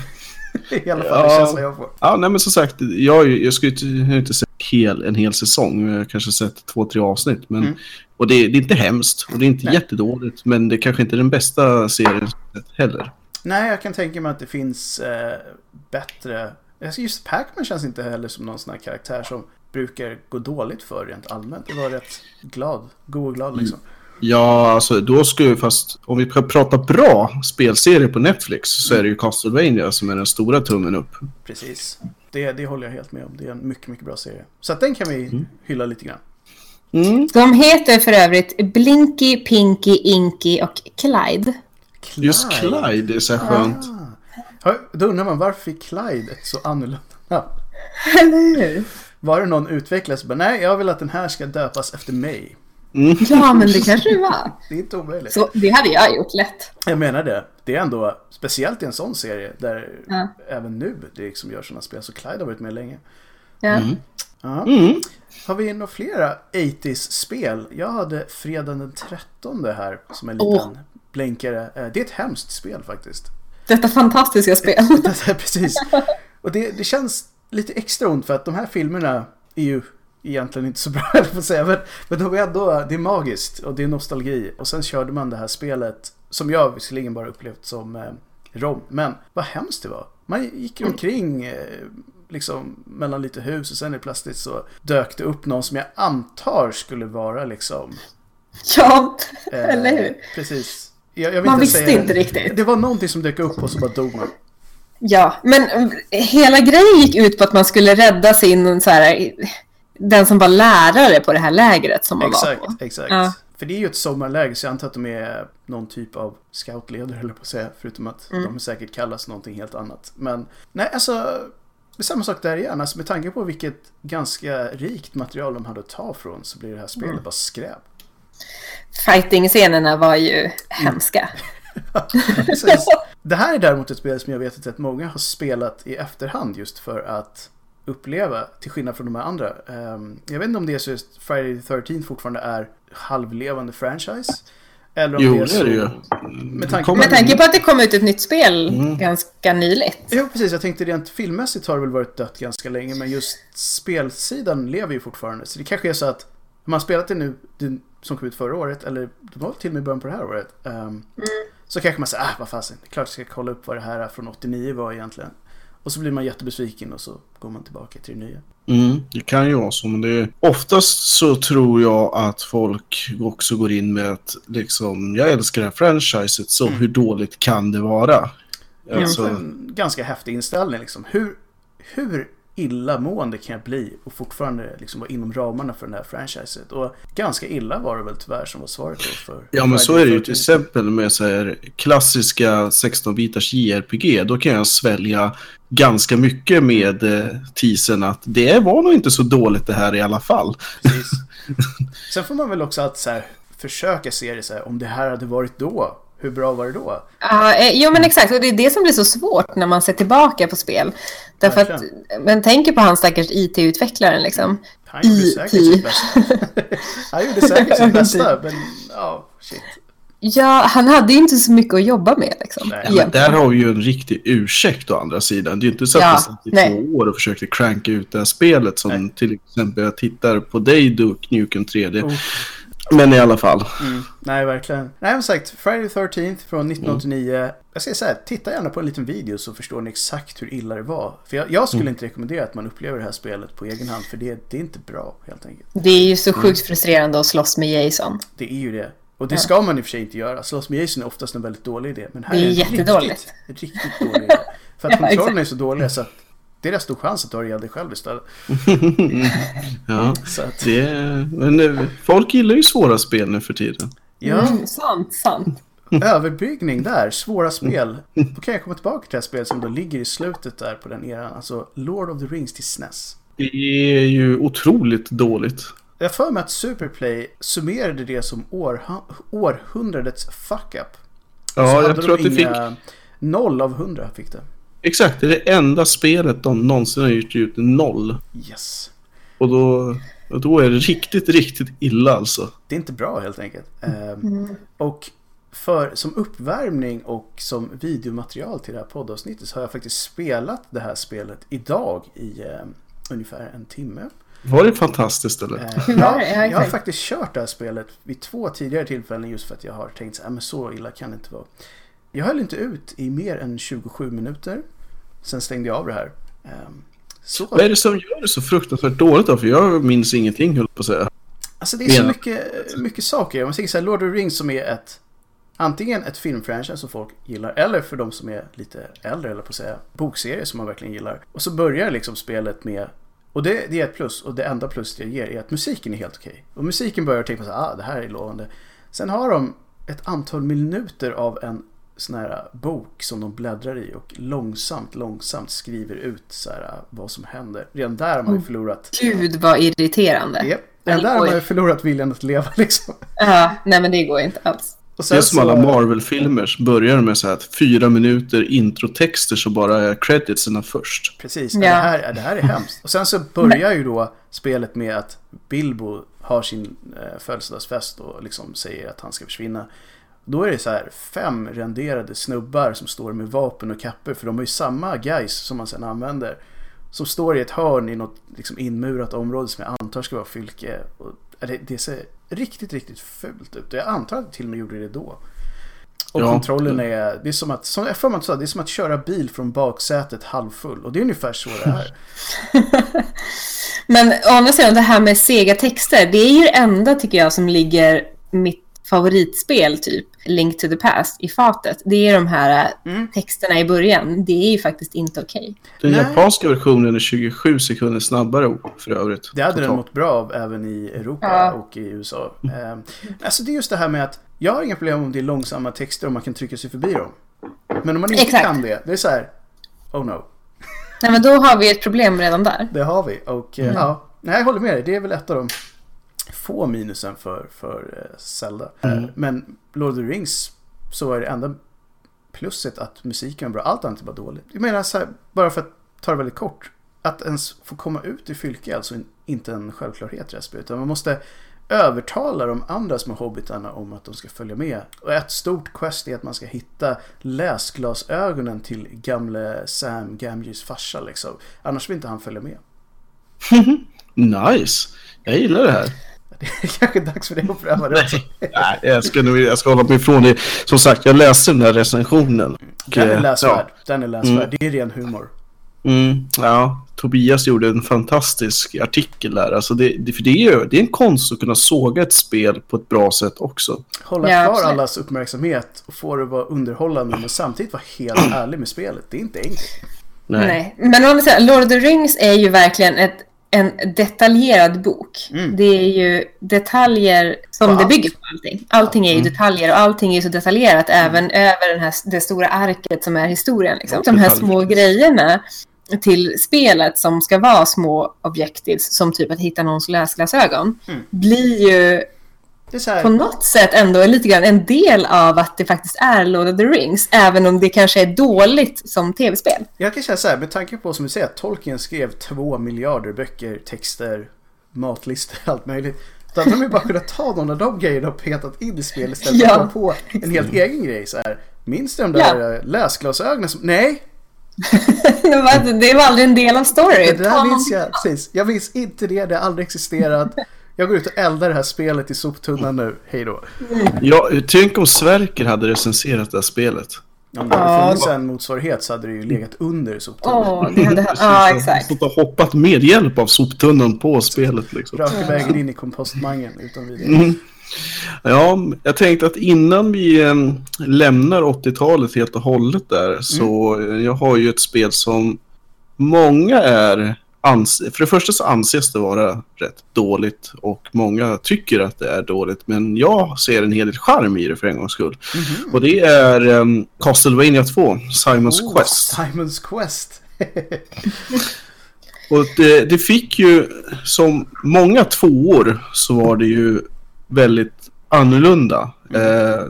B: I alla fall,
A: Ja.
B: det känns vad jag får.
A: Ja, nej men som sagt, jag, jag skulle inte, inte sett hel, en hel säsong. Jag har kanske sett två, tre avsnitt. Men,
B: Mm.
A: Och det, det är inte hemskt och det är inte
B: Nej.
A: jättedåligt. Men det kanske inte är den bästa serien heller.
B: Nej, jag kan tänka mig att det finns eh, bättre... Alltså, Just Pac-Man känns inte heller som någon sån här karaktär som brukar gå dåligt för rent allmänt. Det var rätt glad. God och glad liksom.
A: Ja, alltså då skulle fast om vi ska prata bra spelserier på Netflix så är det ju Castlevania som är den stora tummen upp.
B: Precis. Det, det håller jag helt med om. Det är en mycket, mycket bra serie. Så att den kan vi hylla lite grann.
A: Mm.
C: De heter för övrigt Blinky, Pinky, Inky och Clyde.
A: Just Clyde är så här skönt.
B: Ja, Då undrar man varför fick Clyde ett så annorlunda namn?
C: Eller hur?
B: Var det någon utvecklare som bara nej, jag vill att den här ska döpas efter mig.
C: Ja, men det kanske det var.
B: Det är inte omöjligt.
C: Så det hade jag gjort lätt.
B: Jag menar det. Det är ändå, speciellt i en sån serie där
C: Ja.
B: även nu det liksom gör sådana spel. Så Clyde har varit med länge.
C: Ja.
B: Ja.
A: Mm.
B: Har vi några flera 80s-spel? Jag hade fredagen den 13 här som en liten
C: Åh.
B: blänkare. Eh, Det är ett hemskt spel faktiskt.
C: Detta fantastiska spel.
B: Det är Precis. Och det, det känns lite extra ont för att de här filmerna är ju egentligen inte så bra, jag att säga. Men, men de är ändå, det är magiskt och det är nostalgi. Och sen körde man det här spelet som jag visserligen bara upplevt som eh, rom. Men vad hemskt det var. Man gick omkring eh, liksom mellan lite hus och sen är plötsligt så dök det upp någon som jag antar skulle vara liksom...
C: Ja,
B: eh,
C: eller hur?
B: Precis. Jag, jag
C: Man
B: inte
C: visste
B: säga-
C: inte riktigt.
B: Det var någonting som dök upp och så bara dog man.
C: Ja, men mm, hela grejen gick ut på att man skulle rädda sin så här, den som var lärare på det här lägret som man var
B: Exakt,
C: på.
B: exakt.
C: Ja.
B: För det är ju ett sommarläger så jag antar att de är någon typ av scoutledare eller på att säga. Förutom att
C: Mm.
B: de säkert kallas någonting helt annat. Men nej, alltså. Det är samma sak där igen. Alltså, med tanke på vilket ganska rikt material de hade att ta från så blir det här spelet
C: Mm.
B: bara skräp.
C: Fighting-scenerna var ju hemska.
B: Precis. Det här är däremot ett spel som jag vet att rätt många har spelat i efterhand just för att uppleva, till skillnad från de här andra. Ehm, jag vet inte om det är så just Friday the 13 fortfarande är halvlevande franchise. Eller om
A: Jo,
B: det är
A: det
B: så...
A: är det ju.
B: Med tanke
A: Kommer-
C: Med tanke på att det kom ut ett nytt spel
A: Mm.
C: ganska nyligt.
B: Jo, precis. Jag tänkte rent filmmässigt har det väl varit dött ganska länge, men just spelsidan lever ju fortfarande. Så det kanske är så att om man spelat det nu, det som kom ut förra året, eller det var till och med början på det här året, ehm, så kanske man säger, ah vad fasen, det är klart jag ska kolla upp vad det här från 89 var egentligen. Och så blir man jättebesviken och så går man tillbaka till det nya.
A: Mm, det kan ju vara så, men det är... Oftast så tror jag att folk också går in med att liksom, jag älskar det här franchiset, så hur dåligt kan det vara?
B: Det är
A: Alltså,
B: en ganska häftig inställning liksom. Hur, hur illamående kan jag bli och fortfarande liksom vara inom ramarna för den här franchiset? Och ganska illa var det väl tyvärr som var svaret då för
A: ja, men så är det ju till
B: 13th.
A: exempel med så här klassiska 16-bitars JRPG. Då kan jag svälja ganska mycket med eh, teasern att det var nog inte så dåligt det här i alla fall.
B: Precis. Sen får man väl också att så här, försöka se det så här, om det här hade varit då, hur bra var det då?
C: Ja, eh, jo men exakt, och det är det som blir så svårt när man ser tillbaka på spel. Därför att, men tänker på han stackars IT-utvecklaren liksom.
B: Han gjorde säkert sitt bästa. Han gjorde säkert sitt bästa, men ja, shit.
C: Ja, han hade ju inte så mycket att jobba med liksom.
B: Nej,
A: Men där har vi ju en riktig ursäkt å andra sidan. Det är ju inte så att
C: Ja,
A: vi satt i
C: nej.
A: två år och försökte cranka ut det här spelet som
B: Nej.
A: till exempel jag tittar på dig Duke Nukem 3D.
B: Oh.
A: Men i alla fall.
B: Mm, nej, verkligen. Nej, men sagt, Friday the 13th från 1989. Jag säger så här, titta gärna på en liten video så förstår ni exakt hur illa det var. För jag, jag skulle inte rekommendera att man upplever det här spelet på egen hand, för det, det är inte bra helt enkelt.
C: Det är ju så sjukt frustrerande att slåss med Jason.
B: Det är ju det. Och det ska man i och för sig inte göra. Slåss med Jason är oftast en väldigt dålig idé. Men här
C: Det är
B: är
C: jättedåligt.
B: Riktigt, riktigt dålig idé. För att
C: Ja,
B: kontrollen
C: exakt.
B: är så dålig så att det är rätt stor chans att du har ihjäl dig själv istället.
A: Ja,
B: Så att,
A: det, men eh, folk gillar ju svåra spel nu för tiden.
B: ja,
C: Mm, sant, sant.
B: överbyggning där, svåra spel. Då kan jag komma tillbaka till det här spelet som då ligger i slutet där på den eran. Alltså Lord of the Rings till SNES.
A: Det är ju otroligt dåligt.
B: Jag för mig att Superplay summerade det som århundradets fuck-up.
A: Ja, jag tror att det fick...
B: inga- Noll av hundra fick det.
A: Exakt, det är det enda spelet de någonsin har gjort ut noll.
B: Yes.
A: Och då, då är det riktigt, riktigt illa alltså.
B: Det är inte bra helt enkelt. Eh, Och för, som uppvärmning och som videomaterial till det här poddavsnittet så har jag faktiskt spelat det här spelet idag i eh, ungefär en timme.
A: Var det fantastiskt eller?
B: Eh,
C: var
B: ja, jag har faktiskt kört det här spelet vid två tidigare tillfällen just för att jag har tänkt så här, men så illa kan det inte vara. Jag höll inte ut i mer än 27 minuter. Sen stängde jag av det här. Ehm, Så,
A: Vad är det som gör det så fruktansvärt dåligt då? För jag minns ingenting höll jag på att säga.
B: alltså det är så mycket, mycket saker. Om man säger så här, Lord of the Rings som är ett Antingen ett filmfranchise som folk gillar eller för de som är lite äldre eller på att säga bokserier som man verkligen gillar. Och så börjar liksom spelet med och det, det är ett plus och det enda plus det ger är att musiken är helt okej. Och musiken börjar tänka så här, ah det här är lovande. Sen har de ett antal minuter av en sån här bok som de bläddrar i och långsamt, långsamt skriver ut så här vad som händer. Redan där har man ju förlorat.
C: Gud vad irriterande.
B: Japp, redan där har man ju förlorat viljan att leva liksom.
C: Ja, nej men det går inte alls.
B: Och
A: Det är
B: sen
A: som alla Marvel-filmer som börjar med så här att fyra minuter introtexter så bara är creditsarna först.
B: Precis,
C: Ja.
B: det, här, det här är hemskt. Och sen så börjar ju då spelet med att Bilbo har sin eh, födelsedagsfest och liksom säger att han ska försvinna. Då är det så här fem renderade snubbar som står med vapen och kapper för de har ju samma guys som man sedan använder. Som står i ett hörn i något liksom inmurat område som jag antar ska vara fylke. Och, det, det ser riktigt, riktigt fult ut. Och jag antar att det till och med gjorde det då. Och
A: Ja.
B: kontrollen är, det är som att, som jag sa, det är som att köra bil från baksätet halvfull. Och det är ungefär så det är.
C: Men å andra sidan, det här med sega texter, det är ju det enda tycker jag som ligger mitt favoritspel, typ Link to the Past, i fatet. Det är de här äh,
B: Mm.
C: texterna i början. Det är ju faktiskt inte okej.
A: Den
B: Nej.
A: japanska versionen är 27 sekunder snabbare för övrigt.
B: Det hade den mått bra av även i Europa
C: Ja.
B: och i USA. Eh, alltså det är just det här med att jag har inga problem om det är långsamma texter och man kan trycka sig förbi dem. Men om man inte
C: Exakt.
B: kan det, det är så här, oh no,
C: Nej, men då har vi ett problem redan där.
B: det har vi. Och eh, ja, nej, jag håller med dig, det är väl ett av de få minusen för, för eh, Zelda. Eh, men Lord of the Rings så är det enda plusset att musiken är bra, allt annat bara dåligt. Jag menar så här, bara för att ta det väldigt kort. Att ens få komma ut i fylke är alltså in- inte en självklarhet spelet. Utan man måste övertala de andra små hobbitarna om att de ska följa med. Och ett stort quest är att man ska hitta läsglasögonen till gamle Sam Gamgees farsa liksom. Annars vill inte han följa med.
A: Nice! Jag gillar det här.
B: Det är kanske dags för dig att pröva det också.
A: Nej, jag ska, nog, jag ska hålla mig ifrån det. Som sagt, jag läste den där recensionen.
B: Den är
A: eh,
B: läsvärd. Den är läsvärd.
A: Mm.
B: Det är ren humor.
A: Ja, mm, ja, Tobias gjorde en fantastisk artikel där. Alltså det, det, för det är ju det är en konst att kunna såga ett spel på ett bra sätt också.
B: Hålla
C: Ja,
B: kvar allas uppmärksamhet och få det att vara underhållande men samtidigt vara helt ärlig med spelet. Det är inte enkelt.
A: Nej.
C: Nej. Men å andra sidan, Lord of the Rings är ju verkligen ett, en detaljerad bok.
B: Mm.
C: Det är ju detaljer som
B: På
C: det bygger på allting. Allting är ju detaljer och allting är så detaljerat även över den här, det stora arket som är historien. Liksom. De här små grejerna till spelet som ska vara små objectives, som typ att hitta någons läsglasögon,
B: Mm.
C: blir ju
B: Det är så
C: på
B: här,
C: något sätt ändå lite grann en del av att det faktiskt är Lord of the Rings, även om det kanske är dåligt som tv-spel.
B: jag kan säga så här, med tanke på som du säger att Tolkien skrev två miljarder böcker, texter, matlistor, allt möjligt. Då hade de ju bara kunnat ta någon av de grejerna och petat in i spelet istället för
C: Ja.
B: att på en helt egen grej. Så här. Minns du de där
C: Ja.
B: eh, läsglasögonen som... Nej,
C: det, var, det var aldrig en del av storyn.
B: det där minns jag. Precis. Jag minns inte det, det har aldrig existerat. Jag går ut och eldar det här spelet i soptunnan nu. Hej då.
A: Ja, tänk om Sverker hade recenserat det här spelet.
B: Om det hade funnits en motsvarighet så hade det ju legat under soptunnan.
C: Åh, det hade... Ja, exakt.
A: Stått och hoppat med hjälp av soptunnan på spelet liksom.
B: Raka vägen in i kompostmangen utan vidare.
A: Mm. Ja, jag tänkte att innan vi eh, lämnar 80-talet helt och hållet där så eh, jag har ju ett spel som många är för det första så anses det vara rätt dåligt och många tycker att det är dåligt men jag ser en hel del charm i det för en gångs skull. Och det är um, Castlevania 2, Simons
B: Oh,
A: Quest.
B: Simons Quest.
A: Och det, det fick ju, som många tvåor, så var det ju väldigt annorlunda. Eh,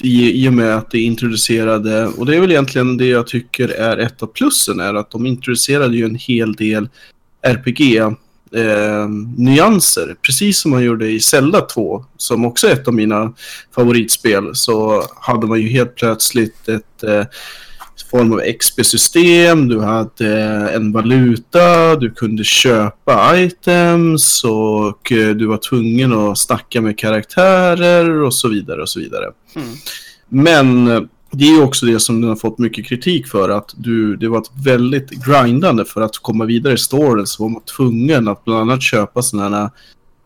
A: i, i och med att det introducerade, och det är väl egentligen det jag tycker är ett av plussen, är att de introducerade ju en hel del RPG eh. Precis som man gjorde i Zelda 2, som också är ett av mina favoritspel, så hade man ju helt plötsligt ett eh, form av XP-system, du hade en valuta, du kunde köpa items och eh, du var tvungen att snacka med karaktärer och så vidare och så vidare.
B: Mm.
A: Men det är också det som den har fått mycket kritik för att du, det var ett väldigt grindande för att komma vidare i storyn så var man tvungen att bland annat köpa sådana här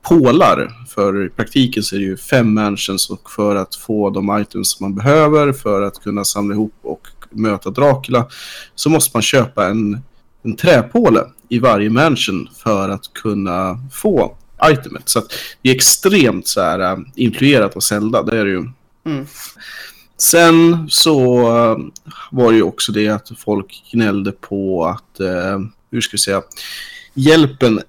A: pålar. För i praktiken så är det ju fem mansions och för att få de items som man behöver för att kunna samla ihop och möta Dracula så måste man köpa en, en träpåle i varje mansion för att kunna få itemet. Så att det är extremt så här äh, influerat av Zelda, det är det ju.
B: Mm.
A: Sen så äh, var det ju också det att folk gnällde på att, eh, hur ska vi säga, hjälpen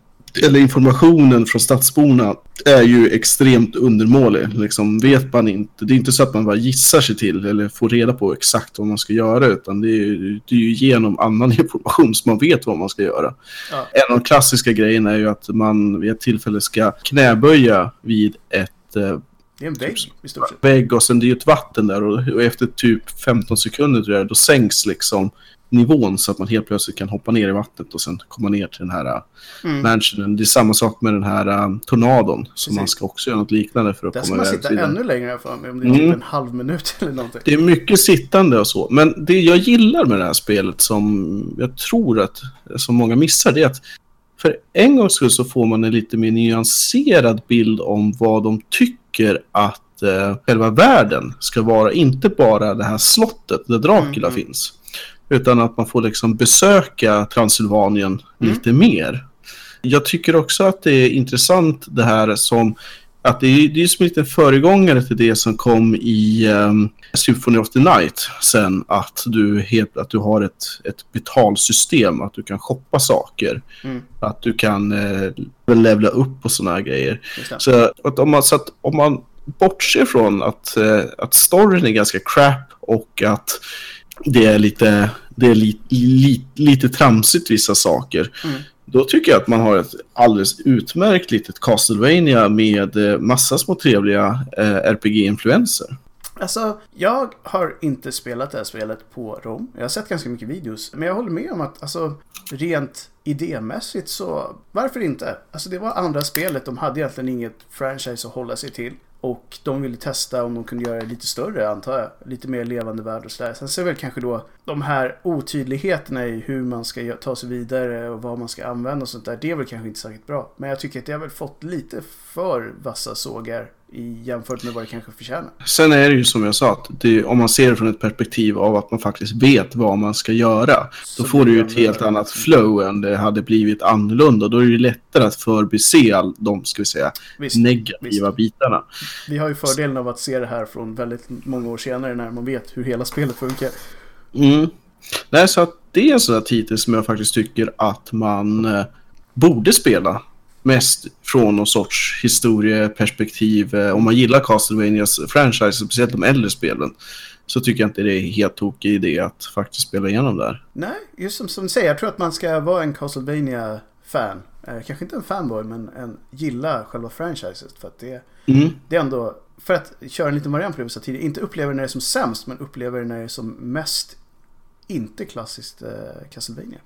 A: eller informationen från stadsborna är ju extremt undermålig. Liksom vet man inte. Det är inte så att man bara gissar sig till eller får reda på exakt vad man ska göra utan det är ju, det är ju genom annan information som man vet vad man ska göra.
B: Ja.
A: En av de klassiska grejerna är ju att man vid ett tillfälle ska knäböja vid ett eh,
B: Det är en vägg i stort sett.
A: vägg och sen det är ju ett vatten där och, och efter typ 15 sekunder tror jag då sänks liksom nivån så att man helt plötsligt kan hoppa ner i vattnet och sen komma ner till den här uh,
B: Mm.
A: mansionen. Det är samma sak med den här uh, tornadon som man ska också göra något liknande för att
B: Där ska
A: komma
B: man sitta ännu längre för mig, om det är
A: Mm.
B: typ en halv minut eller någonting.
A: Det är mycket sittande och så. Men det jag gillar med det här spelet som jag tror att som många missar det är att för en gångs skull så får man en lite mer nyanserad bild om vad de tycker att eh, själva världen ska vara. Inte bara det här slottet där Dracula
B: Mm, mm.
A: finns. Utan att man får liksom besöka Transylvanien
B: Mm.
A: lite mer. Jag tycker också att det är intressant det här som att det är, det är som en liten föregångare till det som kom i um, Symphony of the Night sen att du, helt, att du har ett, ett betalsystem, att du kan shoppa saker,
B: Mm.
A: att du kan eh, levla upp och sådana här grejer. Så att om man, så att om man bortser från att, eh, att storyn är ganska crap och att det är lite, det är li, li, lite tramsigt vissa saker.
B: Mm.
A: Då tycker jag att man har ett alldeles utmärkt litet Castlevania med eh, massa små trevliga eh, RPG-influenser.
B: Alltså, jag har inte spelat det här spelet på ROM. Jag har sett ganska mycket videos. Men jag håller med om att alltså, rent idémässigt så, varför inte? Alltså det var andra spelet, de hade egentligen inget franchise att hålla sig till. Och de ville testa om de kunde göra det lite större, antar jag. Lite mer levande värld och sådär. Sen så är väl kanske då de här otydligheterna i hur man ska ta sig vidare och vad man ska använda och sånt där. Det är väl kanske inte särskilt bra. Men jag tycker att det har väl fått lite för vassa sågar i jämfört med vad det kanske förtjänar.
A: Sen är det ju som jag sa, att det, om man ser det från ett perspektiv av att man faktiskt vet vad man ska göra,
B: Så
A: då får du ju ett helt annat flow än det hade blivit annorlunda. Då är det ju lättare att förbise all de, ska vi säga,
B: Visst,
A: negativa
B: visst.
A: bitarna.
B: Vi har ju fördelen av att se det här från väldigt många år senare när man vet hur hela spelet funkar.
A: Mm. Nej, så att det är en sån här titel som jag faktiskt tycker att man eh, borde spela. Mest från någon sorts historieperspektiv. Eh, om man gillar Castlevanias franchise, speciellt de äldre spelen, så tycker jag inte det är helt tokig idé att faktiskt spela igenom det här.
B: Nej, just som, som du säger, jag tror att man ska vara en Castlevania-fan. Eh, kanske inte en fanboy, men en gilla själva franchiset. För att det,
A: Mm.
B: det är ändå, för att köra en liten variant på det vi sa tidigare, inte uppleva det när det är som sämst, men uppleva det när det är som mest inte klassiskt eh, Castlevania.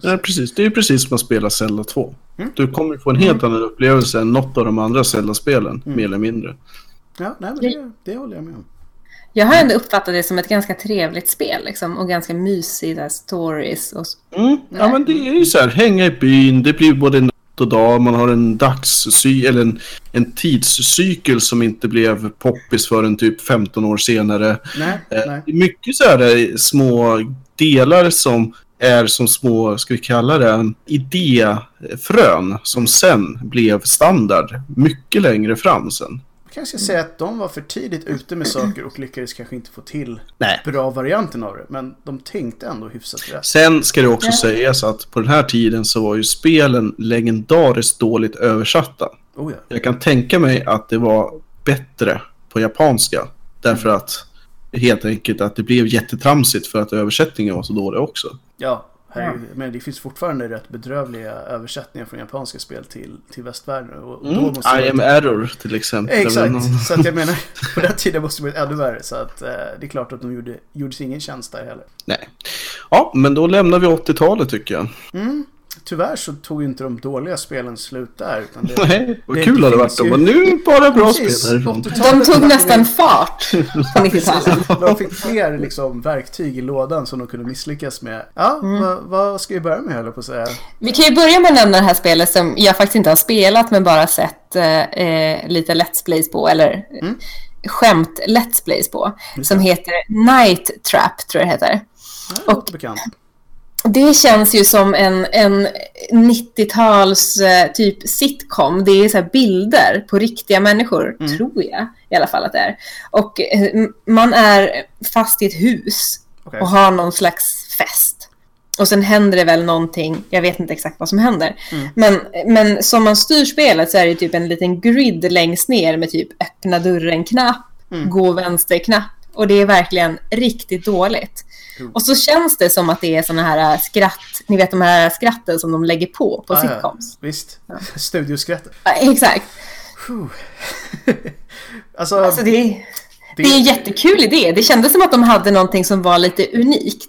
A: Ja, precis. Det är ju precis som att spela Zelda 2.
B: Mm.
A: Du kommer få en helt annan upplevelse än något av de andra Zelda-spelen,
B: Mm.
A: mer eller mindre.
B: Ja, nej, men det, det håller jag med om.
C: Jag har ändå uppfattat det som ett ganska trevligt spel liksom, och ganska mysiga stories. Och...
A: Mm. Ja, men det är ju så här, hänga i byn, det blir både natt och dag, man har en dagscy eller en, en tidscykel som inte blev poppis förrän typ 15 år senare.
B: Nej,
A: Eh,
B: nej.
A: Det är mycket så här eh, små delar som är som små, ska vi kalla det, idéfrön som sen blev standard mycket längre fram sen.
B: Jag kanske ska säga att de var för tidigt ute med saker och lyckades kanske inte få till
A: Nej.
B: bra varianten av det. Men de tänkte ändå hyfsat rätt.
A: Sen ska det också
C: Ja.
A: sägas att på den här tiden så var ju spelen legendariskt dåligt översatta.
B: Oh ja.
A: Jag kan tänka mig att det var bättre på japanska. Därför att helt enkelt att det blev jättetramsigt för att översättningen var så dålig också.
B: Ja, herregud. men det finns fortfarande rätt bedrövliga översättningar från japanska spel till, till västvärlden. Och
A: Mm.
B: då måste
A: I am error till exempel.
B: Exakt, så att jag menar på den tiden måste det varit ännu värre. Så att eh, det är klart att de gjorde, gjorde sig ingen tjänst där heller.
A: Nej. Ja, men då lämnar vi 80-talet tycker jag.
B: Mm. Tyvärr så tog ju inte de dåliga spelen slut där. Utan det,
A: Nej, vad
B: det
A: kul det hade varit om nu bara bra
B: Precis,
A: spel därifrån.
B: 80-talet
C: De tog nästan fart på 90-talet.
B: De fick fler liksom, verktyg i lådan som de kunde misslyckas med. Ja, vad, vad ska vi börja med höll jag på att säga?
C: Vi kan ju börja med att nämna det här spelet som jag faktiskt inte har spelat men bara sett eh, eh, lite Let's Plays på, eller
B: Mm.
C: skämt Let's Plays på, som
B: det.
C: heter Night Trap, tror jag det heter.
B: Ja,
C: Och-
B: bekant.
C: Det känns ju som en, en 90-tals eh, typ sitcom. Det är så bilder på riktiga människor,
B: Mm.
C: tror jag i alla fall att det är. Och eh, man är fast i ett hus
B: Okej.
C: och har någon slags fest. Och sen händer det väl någonting, jag vet inte exakt vad som händer.
B: Mm.
C: Men, men som man styr spelet så är det typ en liten grid längst ner med typ öppna dörren-knapp,
B: Mm.
C: gå vänster-knapp. Och det är verkligen riktigt dåligt. Och så känns det som att det är såna här skratt, ni vet de här skratten som de lägger på på
B: Ja, ja.
C: sitcoms.
B: Visst, studioskrattet.
C: Ja, exakt.
B: Alltså,
C: Alltså det, är, det är en jättekul idé. Det kändes som att de hade någonting som var lite unikt.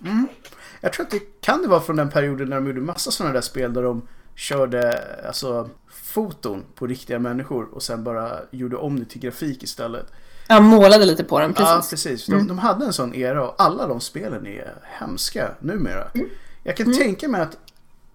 B: Jag tror att det kan det vara från den perioden när de gjorde massa sådana där spel där de körde alltså, foton på riktiga människor och sen bara gjorde om det till grafik istället.
C: Jag målade lite på den,
B: Ja,
C: precis.
B: precis. De, de hade en sån era och alla de spelen är hemska numera. Jag kan tänka mig att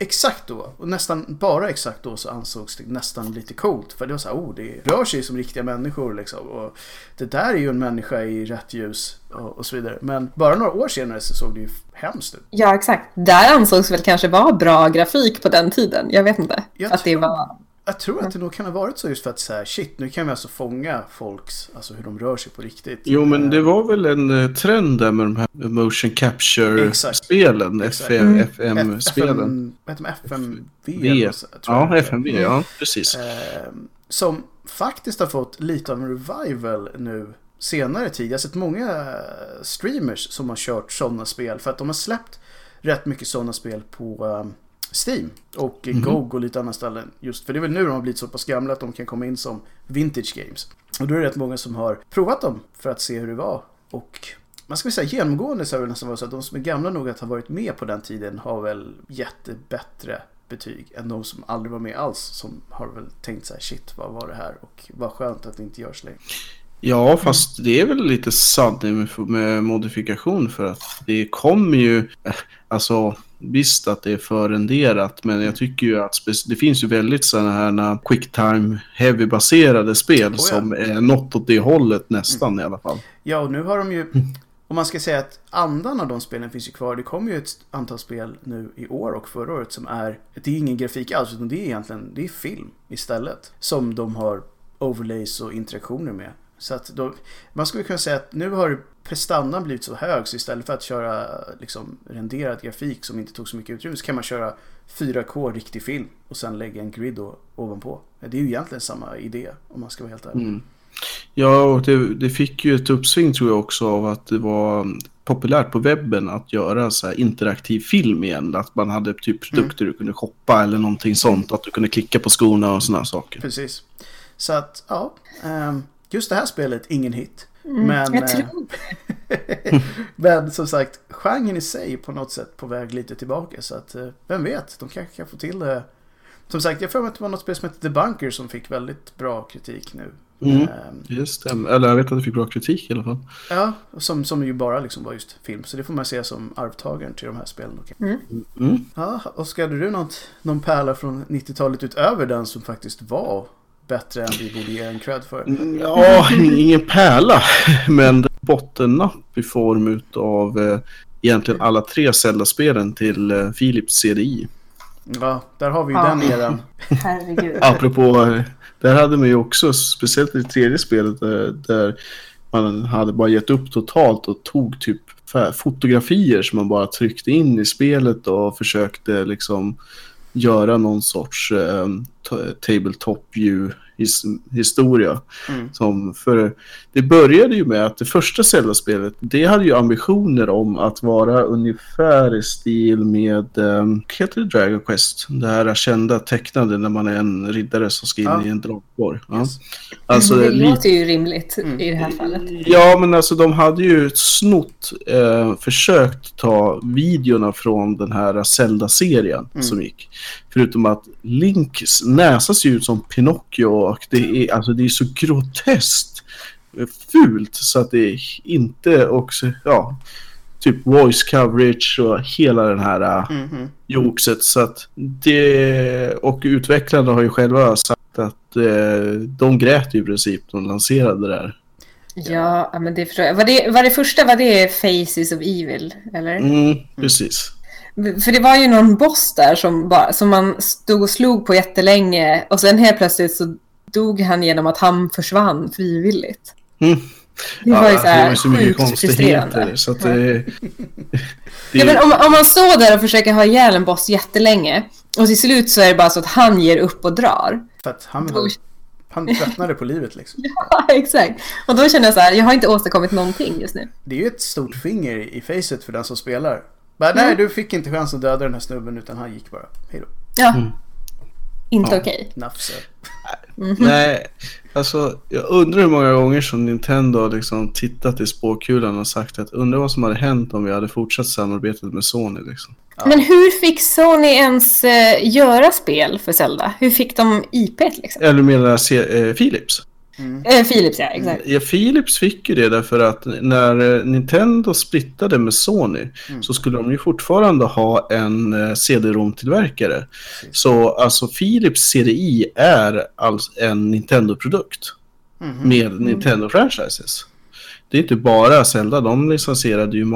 B: exakt då, och nästan bara exakt då så ansågs det nästan lite coolt. För det var så här, oh, det rör sig som riktiga människor liksom. Och det där är ju en människa i rätt ljus och, och så vidare. Men bara några år senare så såg det ju hemskt ut.
C: Ja, exakt. Där ansågs väl kanske vara bra grafik på den tiden. Jag vet inte.
B: Jag
C: att det
B: tror-
C: var...
B: Jag tror att det nog kan ha varit så just för att så här, shit, nu kan vi alltså fånga folks, alltså hur de rör sig på riktigt.
A: Jo, men det
B: Eh,
A: var väl en eh, trend där med de här motion capture-spelen, FM-spelen.
B: FM, vad heter de? FMV?
A: Ja,
B: det.
A: FMV, ja, precis.
B: Eh, som faktiskt har fått lite av en revival nu senare tid. Jag har sett många streamers som har kört sådana spel för att de har släppt rätt mycket sådana spel på Steam och
A: Mhm.
B: GOG och lite andra ställen. Just för det är väl nu de har blivit så pass gamla att de kan komma in som vintage games. Och då är det rätt många som har provat dem för att se hur det var. Och man ska väl säga genomgående så är det nästan vara så att de som är gamla nog att ha varit med på den tiden har väl jättebättre betyg än de som aldrig var med alls. Som har väl tänkt så här shit vad var det här och vad skönt att det inte görs längre.
A: Ja, fast det är väl lite med, med modifikation för att det kommer ju, eh, alltså visst att det är förrenderat, men jag tycker ju att det finns ju väldigt sådana här quicktime heavy-baserade spel
B: Oh ja.
A: som är något åt det hållet nästan i alla fall.
B: Ja och nu har de ju om man ska säga att andan av de spelen finns ju kvar. Det kommer ju ett antal spel nu i år och förra året som är Det är ingen grafik alls utan det är egentligen Det är film istället Som de har overlays och interaktioner med Så att då, Man skulle kunna säga att nu har prestandan blivit så hög så istället för att köra liksom renderad grafik som inte tog så mycket utrymme så kan man köra 4K riktig film och sen lägga en grid ovanpå. Det är ju egentligen samma idé om man ska vara helt ärlig.
A: Mm. Ja, och det, det fick ju ett uppsving tror jag också av att det var populärt på webben att göra så här interaktiv film igen. Att man hade typ produkter du kunde shoppa eller någonting sånt. Att du kunde klicka på skorna och sådana saker.
B: Precis. Så att, ja. ehm, Just det här spelet, ingen hit.
C: Mm,
B: Men,
C: jag
B: eh,
C: tror
B: Men som sagt, genren i sig på något sätt på väg lite tillbaka. Så att, eh, vem vet, de kanske kan få till det. Som sagt, jag får mig att det var något spel som hette The Bunker som fick väldigt bra kritik nu.
A: Mm.
B: Ehm,
A: Det stämmer. Eller jag vet att det fick bra kritik i alla fall.
B: Ja, som, som ju bara liksom var just film. Så det får man se som arvtagaren till de här spelen.
A: Mm.
B: Ja, Oskar, hade du något, någon pärla från 90-talet utöver den som faktiskt var bättre än vi borde ge en cred för?
A: Mm, Ja, ingen pärla. Men bottennapp i form av eh, egentligen alla tre Zelda-spelen till eh, Philips CDI.
B: Ja, där har vi ju
C: Ja.
B: den eran.
C: Herregud.
A: Apropå, eh, där hade man ju också, speciellt i det tredje spelet, där, där man hade bara gett upp totalt och tog typ fotografier som man bara tryckte in i spelet och försökte liksom göra någon sorts eh, tabletop view his, historia.
B: Mm.
A: Som för, det började ju med att det första Zelda-spelet, det hade ju ambitioner om att vara ungefär i stil med, um, heter det Dragon Quest? Det här kända tecknade när man är en riddare som ska in
B: Ja.
A: i en dragborg. Ja.
B: Yes.
A: Alltså,
C: det
A: li-
C: låter ju rimligt
B: Mm.
C: i det här fallet.
A: Ja, men alltså de hade ju snott, eh, försökt ta videorna från den här Zelda-serien
B: Mm.
A: som gick. Förutom att Links näsa ser ut som Pinocchio och det är, alltså, det är så groteskt fult så att det inte också, ja, typ voice coverage och hela den här eh,
B: Mhm.
A: joxet. Så att det, och utvecklarna har ju själva sagt att eh, de grät ju i princip när de lanserade det där.
C: Ja, ja, men det förstår jag. Var det, var det första, var det Faces of Evil? Eller?
A: Mm, precis.
C: För det var ju någon boss där som, bara, som man stod och slog på jättelänge och sen helt plötsligt så dog han genom att han försvann frivilligt.
A: Mm.
C: Det var ju så
A: det
C: här
A: var ju så mycket konstigheter. Så att det, det,
C: Ja, men om, om man står där och försöker ha ihjäl en boss jättelänge och till slut så är det bara så att han ger upp och drar.
B: För att han,
C: Då-
B: han tröttnade på livet liksom.
C: Ja, exakt. Och då känner jag så här, jag har inte åstadkommit någonting just nu.
B: Det är ju ett stort finger i facet för den som spelar. Bara, nej, du fick inte chans att döda den här snubben utan han gick bara. Hej då.
C: Ja.
A: Mm.
C: Inte
A: Ja.
C: okej.
B: Nafse.
A: nej, alltså jag undrar hur många gånger som Nintendo har liksom tittat i spåkulan och sagt att undrar vad som hade hänt om vi hade fortsatt samarbetet med Sony liksom.
C: Men hur fick Sony ens eh, göra spel för Zelda? Hur fick de IP liksom?
A: Eller menar C- eh, Philips?
C: Eh, Philips, ja, exakt.
A: Ja, Philips fick ju det därför att när eh, Nintendo splittade med Sony
B: Mm.
A: så skulle de ju fortfarande ha en eh, CD-ROM-tillverkare. Så alltså Philips CDI är alltså en Nintendo-produkt
B: Mhm.
A: med Nintendo-franchises. Det är inte bara Zelda, de licensierade ju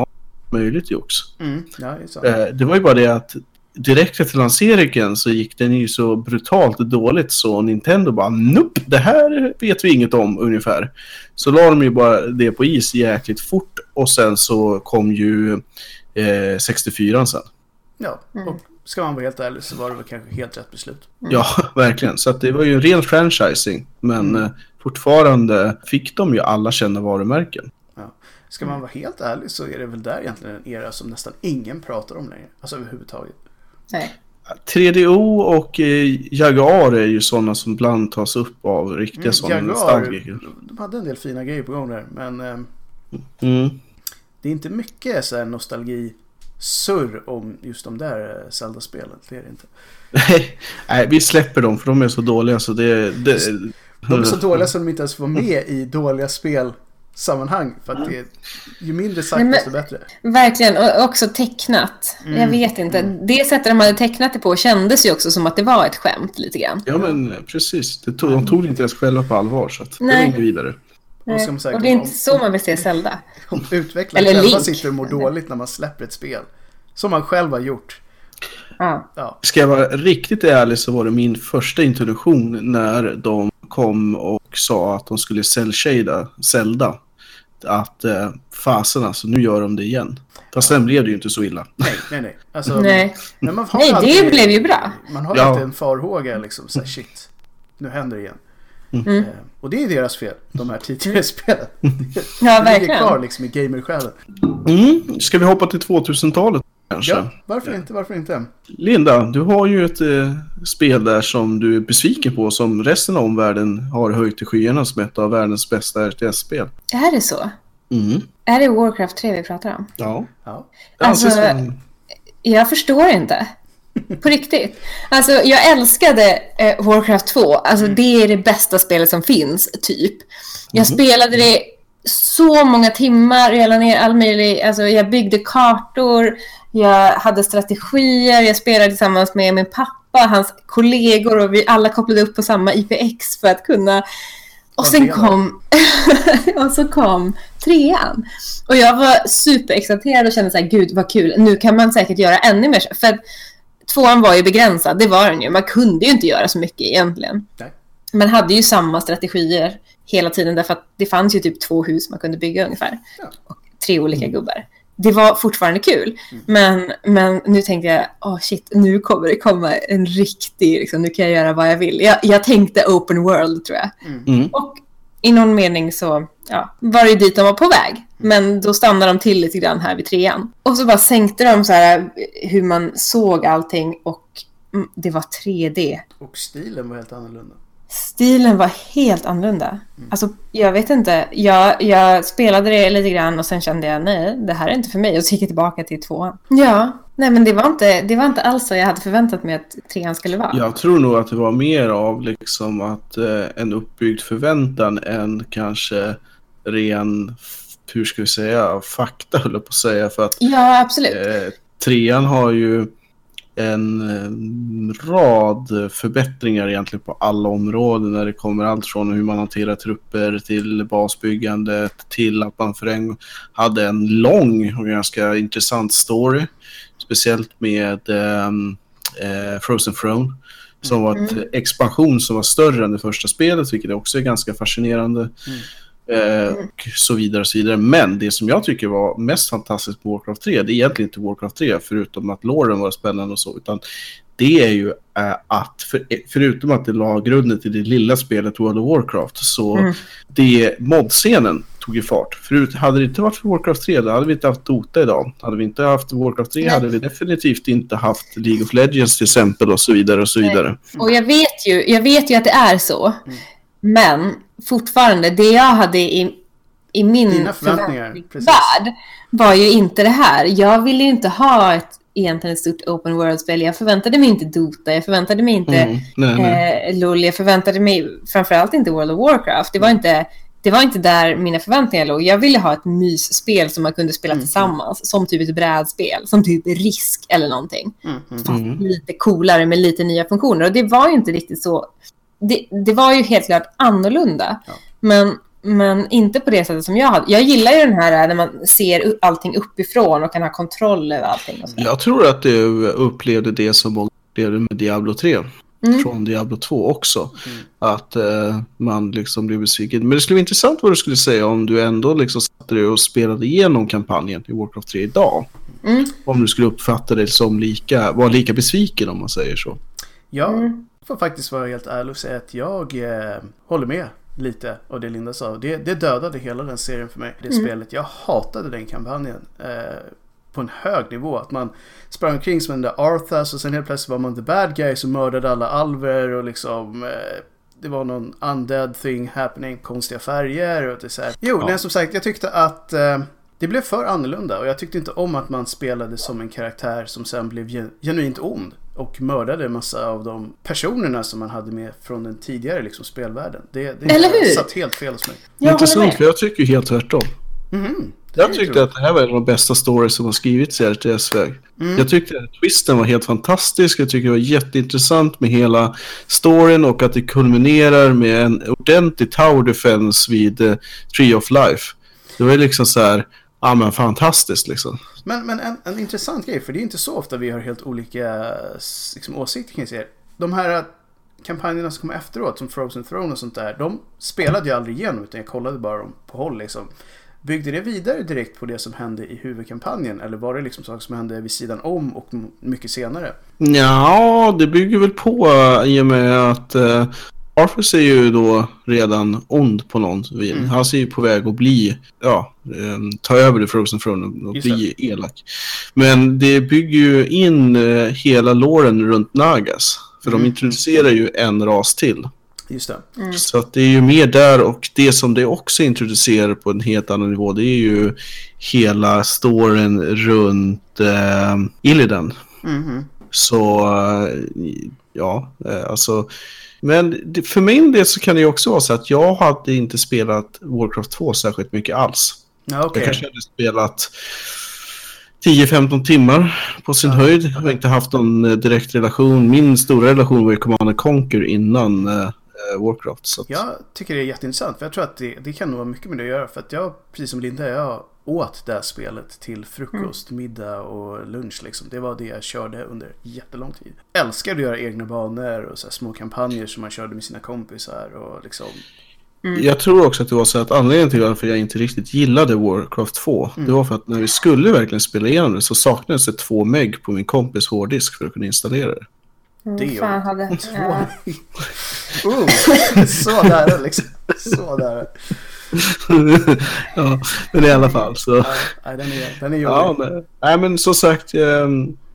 A: möjligt jox.
B: Mm. Ja, det
A: det var ju bara det att direkt efter lanseringen så gick den ju så brutalt dåligt så Nintendo bara nope, det här vet vi inget om ungefär. Så la de ju bara det på is jäkligt fort och sen så kom ju eh, 64 sen.
B: Ja, och ska man vara helt ärlig så var det väl kanske helt rätt beslut.
A: Ja, verkligen. Så att det var ju en ren franchising. Men eh, fortfarande fick de ju alla kända varumärken.
B: Ja. Ska man vara helt ärlig så är det väl där egentligen en era som nästan ingen pratar om längre. Alltså överhuvudtaget.
C: Nej.
A: 3DO och eh, Jaguar är ju sådana som ibland tas upp av riktiga
B: Mm,
A: sådana
B: Jaguar,
A: nostalgiker.
B: de hade en del fina grejer på gång där. Men eh,
A: Mm.
B: det är inte mycket så här nostalgi surr om just de där eh, Zelda-spelen. Det är det inte.
A: Nej, vi släpper dem för de är så dåliga så det... det
B: De är så dåliga som de inte ens får med i dåliga spelsammanhang. För att det är, ju mindre sagt
C: Nej,
B: desto bättre.
C: Verkligen, och också tecknat.
B: Mm.
C: Jag vet inte. Det sättet de hade tecknat det på kändes ju också som att det var ett skämt lite grann.
A: Ja men precis, det tog, de tog det inte ens själva på allvar så att det var
C: Nej.
A: inget vidare.
B: Ska man säga?
C: Och det är inte så man vill se Zelda.
B: Om utvecklare
C: Eller
B: själva sitter och mår dåligt när man släpper ett spel. Som man själv har gjort.
C: Ja.
B: Ja,
A: Ska jag vara riktigt ärlig så var det min första introduktion när de kom och sa att de skulle cell-shada Zelda. Att eh, fasen alltså, nu gör de det igen. Fast sen blev det ju inte så illa.
B: nej, nej, nej. Alltså,
C: Nej.
B: men man har
C: Nej, det
B: alltid-
C: blev ju bra.
B: Man har
A: Ja.
B: alltid en farhåga liksom. Så här, shit, nu händer det igen.
C: Mm.
B: Eh, och det är deras fel, de här tidigare spelen.
C: Ja,
B: Det ligger
C: verkligen.
B: kvar liksom i gamersjälen.
A: Mm. Ska vi hoppa till 2000-talet kanske?
B: Ja, varför inte, varför inte?
A: Linda, du har ju ett eh, spel där som du är besviken på som resten av omvärlden har höjt till skyarna som ett av världens bästa RTS-spel.
C: Är det så?
A: Mm.
C: Är det Warcraft 3 vi pratar om?
A: Ja.
B: Ja.
C: Alltså,
A: som...
C: Jag förstår inte. På riktigt. Alltså, jag älskade eh, Warcraft 2. Alltså, det är det bästa spelet som finns, typ. Jag spelade det så många timmar. Jag la ner all möjlig... Alltså, jag byggde kartor. Jag hade strategier. Jag spelade tillsammans med min pappa, hans kollegor och vi alla kopplade upp på samma IPX för att kunna... Och sen kom... och så kom trean. Och jag var superexalterad och kände så här, gud vad kul, nu kan man säkert göra ännu mer. För att tvåan var ju begränsad, det var den ju. Man kunde ju inte göra så mycket egentligen.
B: Nej.
C: Man hade ju samma strategier hela tiden därför att det fanns ju typ två hus man kunde bygga ungefär.
B: Ja.
C: Och tre olika gubbar. Det var fortfarande kul. Mm. Men, men nu tänkte jag, åh oh shit, nu kommer det komma en riktig, liksom, nu kan jag göra vad jag vill. Jag, jag tänkte open world tror jag. Mm. mm. Och i någon mening så ja, var det dit de var på väg. Men då stannade de till lite grann här vid trean. Och så bara sänkte de så här hur man såg allting och mm, det var 3D.
B: Och stilen var helt annorlunda.
C: Stilen var helt annorlunda. Mm. Alltså, jag vet inte. Jag, jag spelade det lite grann och sen kände jag nej, det här är inte för mig. Och så gick jag tillbaka till tvåan. Ja, nej men det var inte, det var inte alls så jag hade förväntat mig att trean skulle vara.
A: Jag tror nog att det var mer av liksom att eh, en uppbyggd förväntan än kanske ren, hur ska vi säga, fakta höll jag på att säga. För att,
C: ja, absolut.
A: Eh, trean har ju en rad förbättringar egentligen på alla områden när det kommer allt från hur man hanterar trupper till basbyggandet till att man för en hade en lång och ganska intressant story. Speciellt med um, eh, Frozen Throne som var ett mm. expansion som var större än det första spelet, vilket också är ganska fascinerande. Mm. Eh, och så vidare och så vidare. Men det som jag tycker var mest fantastiskt på Warcraft 3, det är egentligen inte Warcraft 3, förutom att loren var spännande och så, utan det är ju äh, att, för, förutom att det la grunden till det lilla spelet World of Warcraft, så mm. det modscenen tog ju fart. Förut, hade det inte varit för Warcraft 3, då hade vi inte haft Dota idag. Hade vi inte haft Warcraft 3 Nej. hade vi definitivt inte haft League of Legends till exempel och så vidare och så vidare.
C: Nej. Och jag vet ju, jag vet ju att det är så. Mm. Men fortfarande, det jag hade i, i min värld var ju inte det här. Jag ville ju inte ha ett egentligen ett stort open world-spel. Jag förväntade mig inte Dota, jag förväntade mig inte mm, nej, nej. Eh, LOL, jag förväntade mig framförallt inte World of Warcraft. Det var inte, det var inte där mina förväntningar låg. Jag ville ha ett mysspel som man kunde spela mm, tillsammans, mm. som typ ett brädspel, som typ Risk eller någonting. Mm, mm. mm. Lite coolare med lite nya funktioner. Och det var ju inte riktigt så det, det var ju helt klart annorlunda. Ja. Men, men inte på det sättet som jag hade. Jag gillar ju den här när man ser allting uppifrån och kan ha kontroll över allting.
A: Jag tror att du upplevde det som många upplevde med Diablo 3. Mm. Från Diablo 2 också. Mm. Att uh, man liksom blev besviken. Men det skulle vara intressant vad du skulle säga om du ändå liksom satte dig och spelade igenom kampanjen i Warcraft 3 idag. Mm. Om du skulle uppfatta det som lika, var lika besviken om man säger så.
B: Ja, mm får faktiskt vara helt ärlig och säga att jag eh, håller med lite av det Linda sa. Det, det dödade hela den serien för mig. Det mm. spelet. Jag hatade den kampanjen. Eh, på en hög nivå. Att man sprang omkring som den där Arthas och sen helt plötsligt var man the bad guy som mördade alla alver och liksom eh, det var någon undead thing happening, konstiga färger och det så här. Jo, ja. nej, som sagt, jag tyckte att eh, det blev för annorlunda och jag tyckte inte om att man spelade som en karaktär som sen blev genuint ond och mördade en massa av de personerna som man hade med från den tidigare liksom, spelvärlden. Det, det
C: Eller hur?
B: satt helt fel hos mig.
A: Jag Intressant, för jag tycker helt tvärtom. Mm, jag tyckte att det här var en av de bästa stories som har skrivits i RTS-väg. Mm. Jag tyckte att twisten var helt fantastisk. Jag tycker det var jätteintressant med hela storyn och att det kulminerar med en ordentlig tower defense vid uh, Tree of Life. Det var liksom så här, ja men fantastiskt liksom.
B: Men, men en, en intressant grej, för det är inte så ofta vi har helt olika liksom, åsikter kring serier. De här kampanjerna som kom efteråt, som Frozen Throne och sånt där, de spelade jag aldrig igenom utan jag kollade bara dem på håll liksom. Byggde det vidare direkt på det som hände i huvudkampanjen eller var det liksom saker som hände vid sidan om och mycket senare?
A: Ja, det bygger väl på i och med att uh, Arthur är ju då redan ond på någon vis. Mm. Han är ju på väg att bli, ja, um, ta över The Frozen Throne och Just bli det. elak. Men det bygger ju in uh, hela låren runt Nagas. För mm. de introducerar ju en ras till.
B: Just det.
A: Mm. Så att det är ju mer där och det som det också introducerar på en helt annan nivå det är ju hela storyn runt uh, Illidan. Mm. Så uh, ja, uh, alltså men för min del så kan det ju också vara så att jag hade inte spelat Warcraft 2 särskilt mycket alls.
B: Ja, okay.
A: Jag kanske hade spelat 10-15 timmar på sin ja, höjd. Jag har inte haft någon eh, direkt relation. Min stora relation var ju Command Conquer innan uh, Warcraft. Så
B: att... Jag tycker det är jätteintressant. För jag tror att det, det kan nog vara mycket med det att göra. För att jag, precis som Linda, jag åt det här spelet till frukost, mm. middag och lunch. Liksom. Det var det jag körde under jättelång tid. Älskade att göra egna banor och så små kampanjer som man körde med sina kompisar. Och liksom,
C: Mm.
A: Jag tror också att det var så att anledningen till varför jag inte riktigt gillade Warcraft 2,
B: Mm.
A: det var för att när vi skulle verkligen spela igenom det så saknades det två meg på min kompis hårddisk för att kunna installera det.
C: Mm,
B: Det är
C: fan, hade,
B: Två.
C: ja.
B: Oh, så nära liksom. Så nära.
A: ja, men i alla fall så.
B: Ja, nej, den är, den är
A: Ja,
B: jobbig.
A: nej. men som sagt, eh,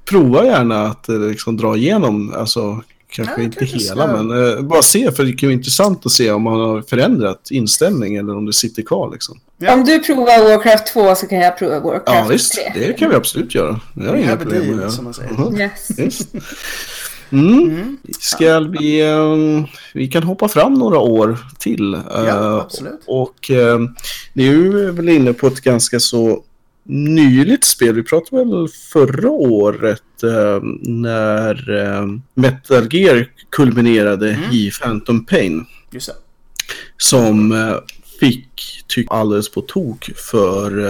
A: prova gärna att eh, liksom dra igenom, alltså kanske
B: Ja,
A: inte
B: kanske
A: hela,
B: ska-
A: men eh, bara se, för det kan vara intressant att se om man har förändrat inställning eller om det sitter kvar liksom.
B: Ja.
C: Om du provar Warcraft 2 så kan jag prova Warcraft
A: Ja, visst,
C: 3.
A: det kan vi absolut göra. Det har inga problem med
B: som man säger.
A: göra. Mhm.
C: Yes.
A: Mm.
B: Mm.
A: Ska vi, eh, vi kan hoppa fram några år till. eh,
B: Ja, absolut.
A: Och eh, nu är väl inne på ett ganska så nyligt spel. Vi pratade väl förra året när Metal Gear kulminerade
B: Mm.
A: i Phantom Pain.
B: Just det.
A: Som fick, tyck alldeles på tok för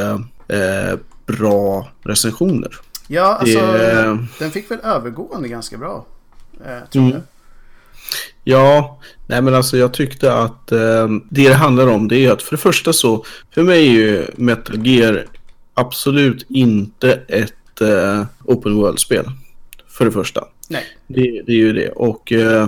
A: eh, bra recensioner.
B: Ja, alltså
A: Det-
B: den fick väl övergående ganska bra. Eh, tror
A: Mm.
B: jag.
A: Ja, nej men alltså jag tyckte att eh, det det handlar om det är att för det första så, för mig är ju Metal Gear absolut inte ett eh, open world-spel. För det första.
B: Nej.
A: Det, det är ju det. Och eh,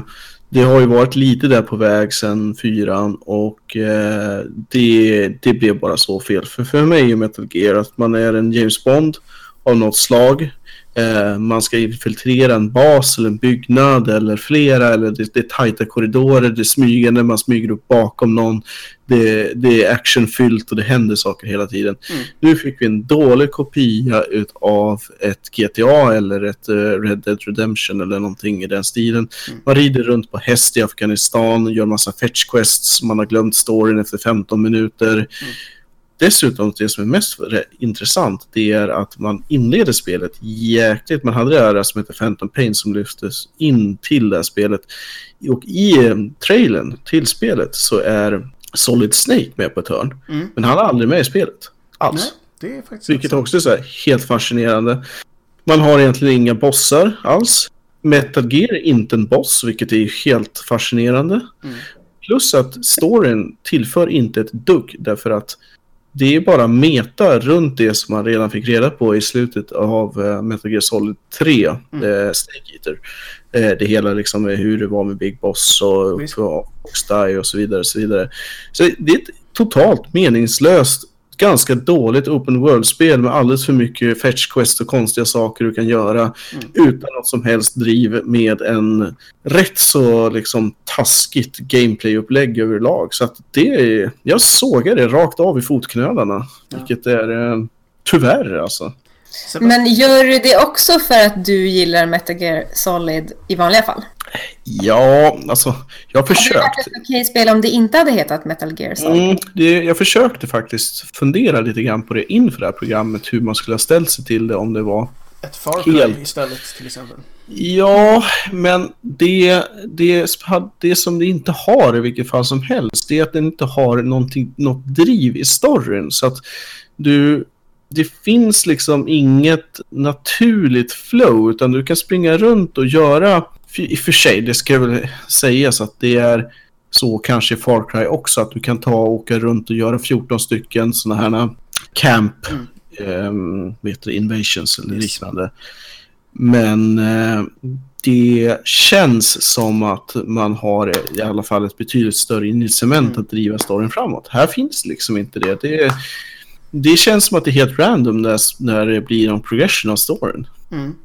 A: det har ju varit lite där på väg sedan fyran och eh, det, det blev bara så fel. För, för mig är ju Metal Gear att man är en James Bond av något slag. Eh, man ska infiltrera en bas eller en byggnad eller flera eller det, det är tajta korridorer, det är smygande, man smyger upp bakom någon. Det, det är actionfyllt och det händer saker hela tiden.
B: Mm.
A: Nu fick vi en dålig kopia av ett GTA eller ett eh, Red Dead Redemption eller någonting i den stilen.
B: Mm.
A: Man rider runt på häst i Afghanistan, gör massa fetch quests, man har glömt storyn efter 15 minuter. Dessutom, det som är mest re- intressant, det är att man inleder spelet jäkligt. Man hade det här som heter Phantom Pain som lyftes in till det här spelet. Och i eh, trailern till spelet så är Solid Snake med på ett hörn.
B: Mm.
A: Men han är aldrig med i spelet. Alls.
B: Nej, det är faktiskt
A: Vilket också är så här helt fascinerande. Man har egentligen inga bossar alls. Metal Gear är inte en boss, vilket är helt fascinerande.
B: Mm.
A: Plus att storyn tillför inte ett dugg, därför att det är bara meta runt det som man redan fick reda på i slutet av uh, Metal Gear Solid 3,
B: Mm.
A: eh, Snake Eater. Eh, det hela liksom är hur det var med Big Boss och
B: Visst.
A: Oxdie och så vidare. Och så, vidare. så det är ett totalt meningslöst, ganska dåligt open world-spel med alldeles för mycket fetch quest och konstiga saker du kan göra
B: Mm.
A: utan något som helst driv med en rätt så liksom taskigt gameplay-upplägg överlag. Så att det är, jag sågar det rakt av i fotknölarna.
B: Ja.
A: Vilket är eh, tyvärr alltså.
C: Men gör du det också för att du gillar Metal Gear Solid i vanliga fall?
A: Ja, alltså jag har
C: Hade det varit ett okej spel om det inte hade hetat Metal Gear Solid?
A: Mm, det, jag försökte faktiskt fundera lite grann på det inför det här programmet. Hur man skulle ha ställt sig till det om det var
B: Ett Far Cry
A: helt-
B: istället till exempel.
A: Ja, men det, det, det som det inte har i vilket fall som helst, det är att den inte har något driv i storyn. Så att du, det finns liksom inget naturligt flow, utan du kan springa runt och göra, i och för sig, det ska väl sägas att det är så kanske i Far Cry också, att du kan ta och åka runt och göra 14 stycken sådana här camp, mm. vet du, invasions eller
B: Yes.
A: liknande. Men eh, det känns som att man har i alla fall ett betydligt större incitament
B: Mm.
A: att driva storyn framåt. Här finns liksom inte det. Det, det känns som att det är helt random när, när det blir någon progression av storyn.
B: Mm.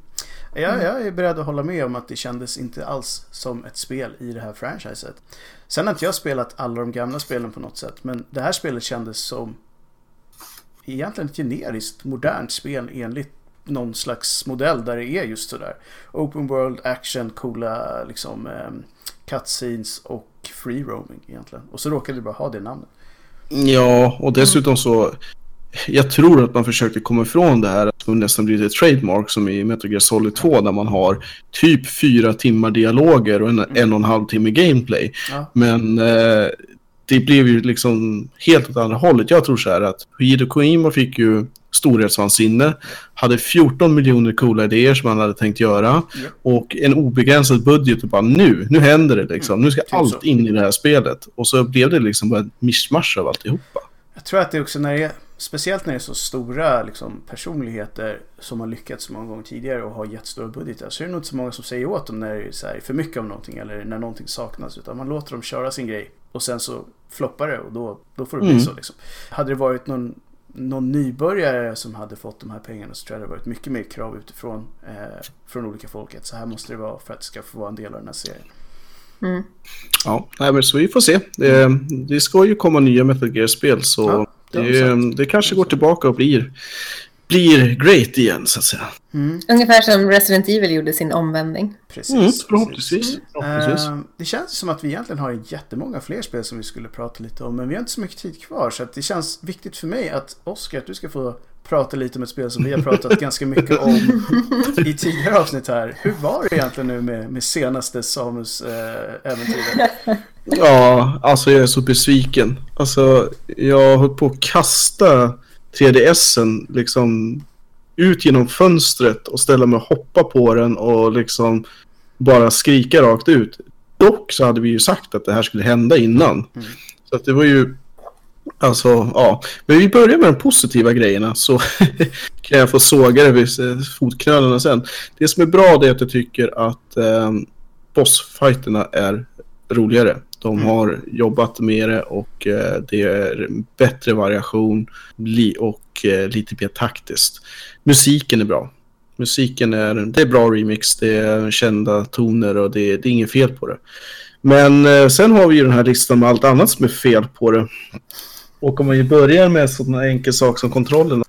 B: Jag, jag är beredd att hålla med om att det kändes inte alls som ett spel i det här franchiset. Sen har inte jag spelat alla de gamla spelen på något sätt, men det här spelet kändes som egentligen ett generiskt modernt spel enligt någon slags modell där det är just sådär. Open world, action, coola liksom um, cutscenes och free roaming egentligen. Och så råkade det bara ha det namnet.
A: Ja, och dessutom så jag tror att man försökte komma ifrån det här som nästan blivit ett trademark som i Metal Gear Solid 2 där man har typ fyra timmar dialoger och en, en och en halv timme gameplay.
B: Ja.
A: Men eh, det blev ju liksom helt åt andra hållet. Jag tror så här att Hideo Kojima fick ju storhetsvansinne. Hade 14 miljoner coola idéer som han hade tänkt göra.
B: Ja.
A: Och en obegränsad budget och bara nu, nu händer det liksom. Nu ska
B: typ
A: allt
B: så.
A: in i det här spelet. Och så blev det liksom bara ett mischmasch av alltihopa.
B: Jag tror att det också när det är, speciellt när det är så stora liksom, personligheter som har lyckats så många gånger tidigare och har jättestora budgetar så är det nog inte så många som säger åt dem när det är så här, för mycket av någonting eller när någonting saknas utan man låter dem köra sin grej och sen så floppar det och då, då får det bli
A: Mm.
B: så liksom. Hade det varit någon, någon nybörjare som hade fått de här pengarna så tror jag det hade varit mycket mer krav utifrån eh, från olika folket. Så här måste det vara för att det ska få vara en del av den här serien.
C: Mm.
A: Ja, nej, men så vi får se. Det, det ska ju komma nya Metal Gear-spel så
B: Ja, det vi
A: det, kanske går tillbaka och blir, blir great igen så att säga.
B: Mm,
C: Ungefär som Resident Evil gjorde sin omvändning.
B: precis.
A: Mm,
B: precis.
A: förhoppningsvis. förhoppningsvis.
B: Eh, det känns som att vi egentligen har jättemånga fler spel som vi skulle prata lite om. Men vi har inte så mycket tid kvar. Så att det känns viktigt för mig att Oskar, att du ska få prata lite om ett spel som vi har pratat ganska mycket om i tidigare avsnitt här. Hur var det egentligen nu med, med senaste Samus eh, äventyret?
A: Ja, alltså jag är så besviken. Alltså jag har hållit på att kasta 3DSen liksom ut genom fönstret och ställa mig och hoppa på den och liksom bara skrika rakt ut. Dock så hade vi ju sagt att det här skulle hända innan.
B: Mm.
A: Så att det var ju Alltså, ja. Men vi börjar med de positiva grejerna så kan jag få såga det vid fotknölarna sen. Det som är bra det är att jag tycker att eh, bossfighterna är roligare. De
B: Mm.
A: har jobbat med det och eh, det är bättre variation och eh, lite mer taktiskt. Musiken är bra. Musiken är, det är bra remix, det är kända toner och det, det är inget fel på det. Men eh, sen har vi ju den här listan med allt annat som är fel på det. Och om man börjar med sådana enkel sak som kontrollerna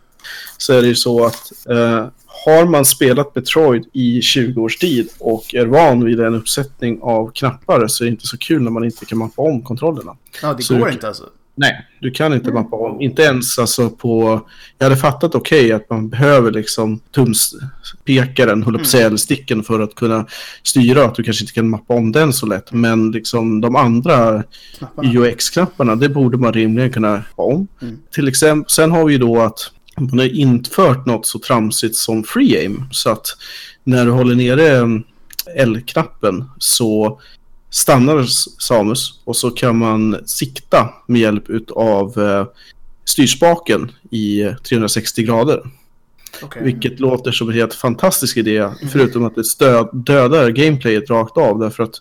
A: så är det ju så att eh, har man spelat Metroid i 20 års tid och är van vid en uppsättning av knappar så är det inte så kul när man inte kan mappa om kontrollerna.
B: Ja, det
A: Så
B: går
A: du-
B: inte alltså.
A: Nej, du kan inte mappa om. Inte ens alltså på... Jag hade fattat okej att man behöver liksom tumspekaren, höll jag på att säga, eller sticken för att kunna styra. Att du kanske inte kan mappa om den så lätt. Men liksom de andra
B: Knapparna.
A: UX-knapparna, det borde man rimligen kunna ha om.
B: Mm.
A: Till exempel, sen har vi ju då att man har infört något så tramsigt som free aim. Så att när du håller nere mm, L-knappen så stannar Samus och så kan man sikta med hjälp av eh, styrspaken i 360 grader.
B: Okej.
A: Vilket låter som en helt fantastisk idé. Förutom att det stöd, dödar gameplayet rakt av. Därför att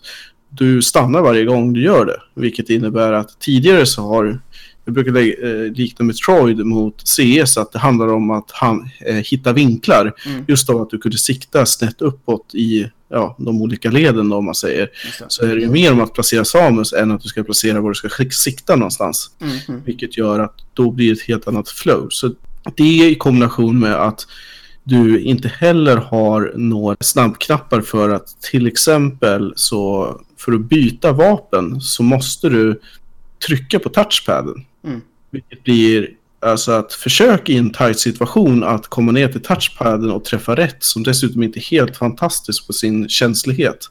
A: du stannar varje gång du gör det. Vilket innebär att tidigare så har jag brukar eh, likna Metroid mot CS att det handlar om att han, eh, hitta vinklar.
B: Mm.
A: Just av att du kunde sikta snett uppåt i ja, de olika leden då, om man säger. Så är det ju mer om att placera Samus än att du ska placera var du ska sikta någonstans.
B: Mm, mm.
A: Vilket gör att då blir det ett helt annat flow. Så det i kombination med att du inte heller har några snabbknappar för att till exempel så för att byta vapen så måste du trycka på touchpaden.
B: Mm.
A: Vilket blir alltså att försök i en tight situation att komma ner till touchpaden och träffa rätt som dessutom inte är helt fantastisk på sin känslighet.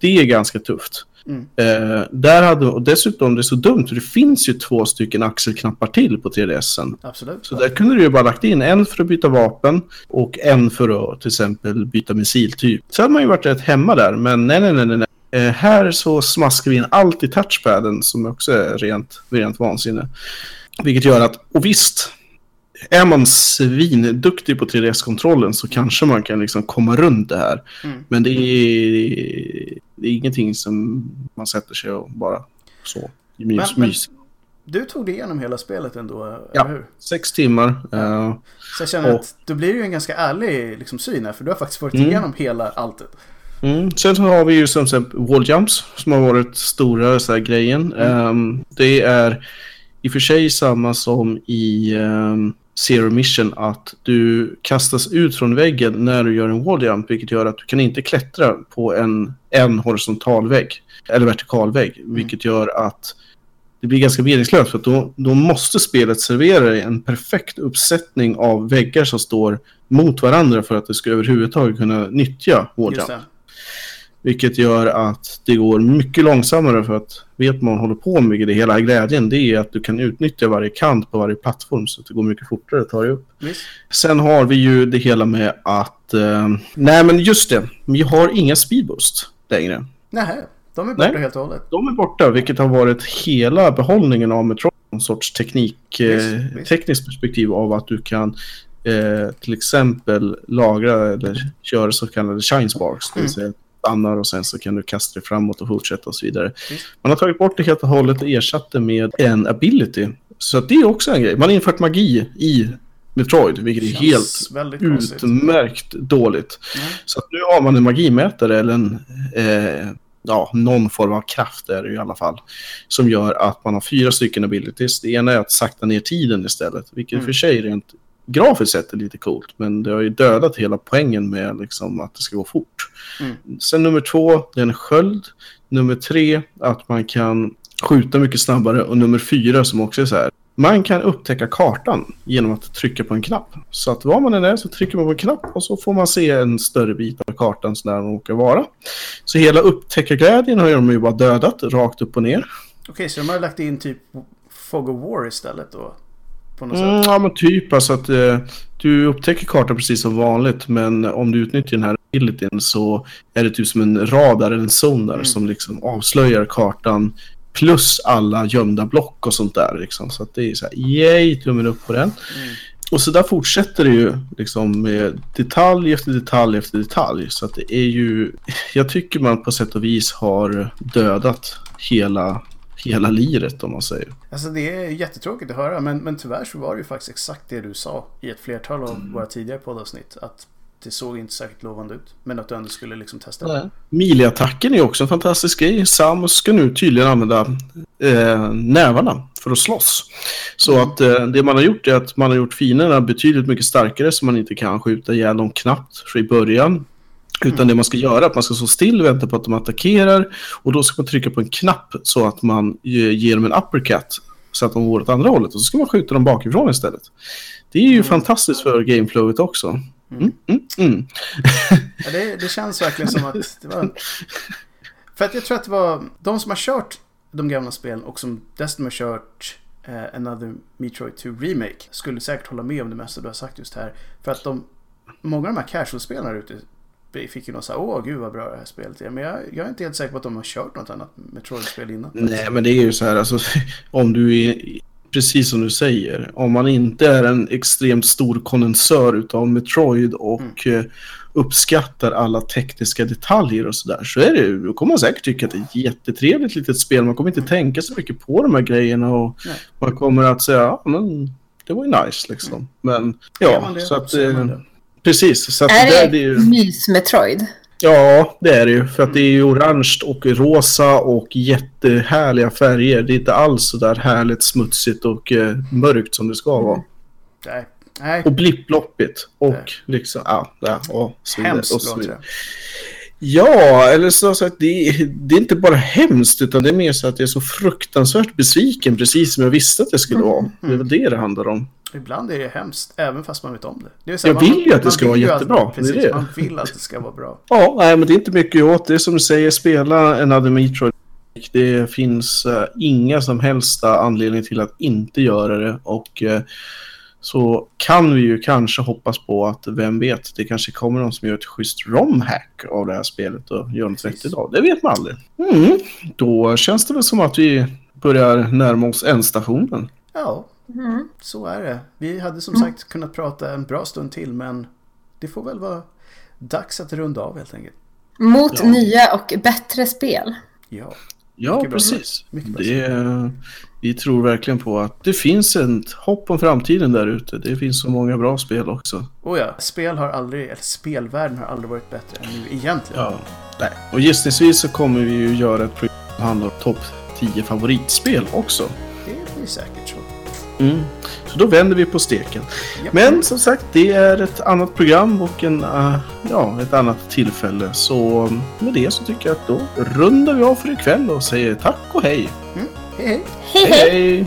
A: Det är ganska tufft.
B: Mm.
A: Eh, där hade, och dessutom det är så dumt för det finns ju två stycken axelknappar till på 3DSen.
B: Absolut.
A: Så där kunde du ju bara lagt in en för att byta vapen och en för att till exempel byta missiltyp. Så hade man ju varit rätt hemma där, men nej, nej, nej, nej. Eh, här så smaskar vi in allt i touchpaden som också är rent, rent vansinne. Vilket gör att, och visst, är man svinduktig på 3DS-kontrollen så kanske man kan liksom komma runt det här.
B: Mm.
A: Men det är, det är ingenting som man sätter sig och bara så mys,
B: Men- men-
A: mys.
B: Du tog dig igenom hela spelet ändå,
A: Ja.
B: eller hur?
A: Sex timmar. eh,
B: Så jag känner
A: Och-
B: att då blir ju en ganska ärlig liksom, syn här, för du har faktiskt varit
A: Mm.
B: igenom hela alltet.
A: Mm. Sen så har vi ju som sagt wall jumps som har varit stora så här, grejen. Ehm, det är i och för sig samma som i ehm, Zero Mission att du kastas ut från väggen när du gör en wall jump vilket gör att du kan inte klättra på en, en horisontal vägg eller vertikal vägg vilket gör att det blir ganska meningslöst för att då, då måste spelet servera dig en perfekt uppsättning av väggar som står mot varandra för att du ska överhuvudtaget kunna nyttja wall
B: Just
A: jump.
B: det.
A: Vilket gör att det går mycket långsammare för att vet man håller på med det hela glädjen det är att du kan utnyttja varje kant på varje plattform så att det går mycket fortare att ta dig upp.
B: Visst.
A: Sen har vi ju det hela med att, eh, nej men just det, vi har inga speedboost längre.
B: Nej, de är borta
A: Nej.
B: helt och hållet.
A: De är borta, vilket har varit hela behållningen av Metroid. En sorts teknik, eh,
B: visst.
A: tekniskt perspektiv av att du kan eh, till exempel lagra eller köra så kallade shine sparks. Det vill
B: Mm.
A: säga stannar och sen så kan du kasta dig framåt och fortsätta och så vidare.
B: Visst.
A: Man har tagit bort det helt och hållet och ersatt det med en ability. Så det är också en grej. Man har infört magi i Metroid, vilket är
B: Känns
A: helt utmärkt dåligt.
B: Mm.
A: Så nu har man en magimätare eller en, eh, ja, någon form av kraft är det i alla fall. Som gör att man har fyra stycken abilities. Det ena är att sakta ner tiden istället. Vilket
B: Mm.
A: för sig rent grafiskt sett är lite coolt. Men det har ju dödat hela poängen med liksom, att det ska gå fort.
B: Mm.
A: Sen nummer två, det är en sköld. Nummer tre, att man kan skjuta mycket snabbare. Och nummer fyra som också är så här. Man kan upptäcka kartan genom att trycka på en knapp. Så att var man än är så trycker man på en knapp och så får man se en större bit av kartan så där den råkar vara. Så hela upptäckarglädjen har de ju bara dödat rakt upp och ner.
B: Okej, så de har lagt in typ Fog of War istället då? På något
A: Mm,
B: sätt?
A: ja men typ alltså att eh, du upptäcker kartan precis som vanligt men om du utnyttjar den här abilityn så är det typ som en radar eller en sonar
B: Mm.
A: som liksom avslöjar kartan plus alla gömda block och sånt där liksom. Så att det är så här, yay, tummen upp på den.
B: Mm.
A: Och så där fortsätter det ju liksom med detalj efter detalj efter detalj. Så att det är ju, jag tycker man på sätt och vis har dödat hela, hela liret om man säger.
B: Alltså det är jättetråkigt att höra men, men tyvärr så var det ju faktiskt exakt det du sa i ett flertal av
A: Mm.
B: våra tidigare poddavsnitt. Att det såg inte särskilt lovande ut. Men att du ändå skulle liksom testa.
A: Melee-attacken är också en fantastisk grej. Samus ska nu tydligen använda eh, nävarna för att slåss. Så att eh, det man har gjort är att man har gjort finerna betydligt mycket starkare så man inte kan skjuta ihjäl dem knappt i början. Utan det man ska göra är att man ska stå still och vänta på att de attackerar. Och då ska man trycka på en knapp så att man ge- ger dem en uppercut. Så att de går åt andra hållet. Och så ska man skjuta dem bakifrån istället. Det är ju fantastiskt för gameflowet också. Mm, mm, mm.
B: Ja, det, det känns verkligen som att det var... För att jag tror att det var de som har kört de gamla spelen och som dessutom har kört eh, Another Metroid 2 Remake skulle säkert hålla med om det mesta du har sagt just här. För att de, många av de här casual-spelarna där ute fick ju någon såhär, åh gud vad bra det här spelet är. Men jag, jag är inte helt säker på att de har kört något annat Metroid-spel innan.
A: Nej, men det är ju så här, alltså, om du är, precis som du säger, om man inte är en extremt stor kondensör utav Metroid och eh, uppskattar alla tekniska detaljer och sådär, så är det, då kommer man säkert tycka att det är ett jättetrevligt litet spel. Man kommer inte tänka så mycket på de här grejerna och
B: Nej.
A: man kommer att säga, ja, men det var ju nice liksom. Men
B: Ser
A: ja, så att,
B: det.
A: Precis. Så att
C: Är
A: det,
C: det
A: är ju...
C: mys-Metroid?
A: Ja, det är det ju. För att det är ju orange och rosa och jättehärliga färger. Det är inte alls så där härligt smutsigt och eh, mörkt som det ska vara.
B: Nej. Nej.
A: Och blipploppigt. Och
B: Nej.
A: liksom, ja, ja och så vidare.
B: Hemskt
A: och så
B: låter
A: vidare.
B: det.
A: Ja, eller så sagt, det, är- det är inte bara hemskt utan det är mer så att jag är så fruktansvärt besviken precis som jag visste att det skulle vara. Det är väl det det handlar om.
B: Ibland är det hemskt, även fast man vet om det. det här,
A: Jag vill ju att det ska vara jättebra,
B: Att,
A: det är
B: precis,
A: det.
B: man vill att det ska vara bra.
A: Ja, nej, men det är inte mycket åt. Det är som du säger, spela en Metroid. Det finns eh, inga som helst anledningar till att inte göra det. Och eh, så kan vi ju kanske hoppas på att, vem vet, det kanske kommer någon som gör ett schysst romhack av det här spelet och gör något
B: Precis.
A: vettigt av. Det vet man aldrig. Mm. Då känns det väl som att vi börjar närma oss ändstationen.
B: Ja,
C: Mm.
B: så är det. Vi hade som
A: Mm.
B: sagt kunnat prata en bra stund till, men det får väl vara dags att runda av helt enkelt.
C: Mot
A: Ja.
C: nya och bättre spel.
B: Ja,
A: Ja, precis. Det, vi tror verkligen på att det finns ett hopp om framtiden där ute. Det finns så många bra spel också.
B: oh ja, spel har aldrig, eller spelvärlden har aldrig varit bättre än nu egentligen.
A: Ja. Nej. Och gissningsvis så kommer vi ju göra ett program som handlar om topp 10 favoritspel också.
B: Det blir säkert.
A: Mm. Så då vänder vi på steken.
B: Ja.
A: Men som sagt, det är ett annat program och en, uh, ja, ett annat tillfälle. Så med det så tycker jag att då rundar vi av för ikväll och säger tack och hej.
B: Hej hej!
C: Hej hej!
A: hej.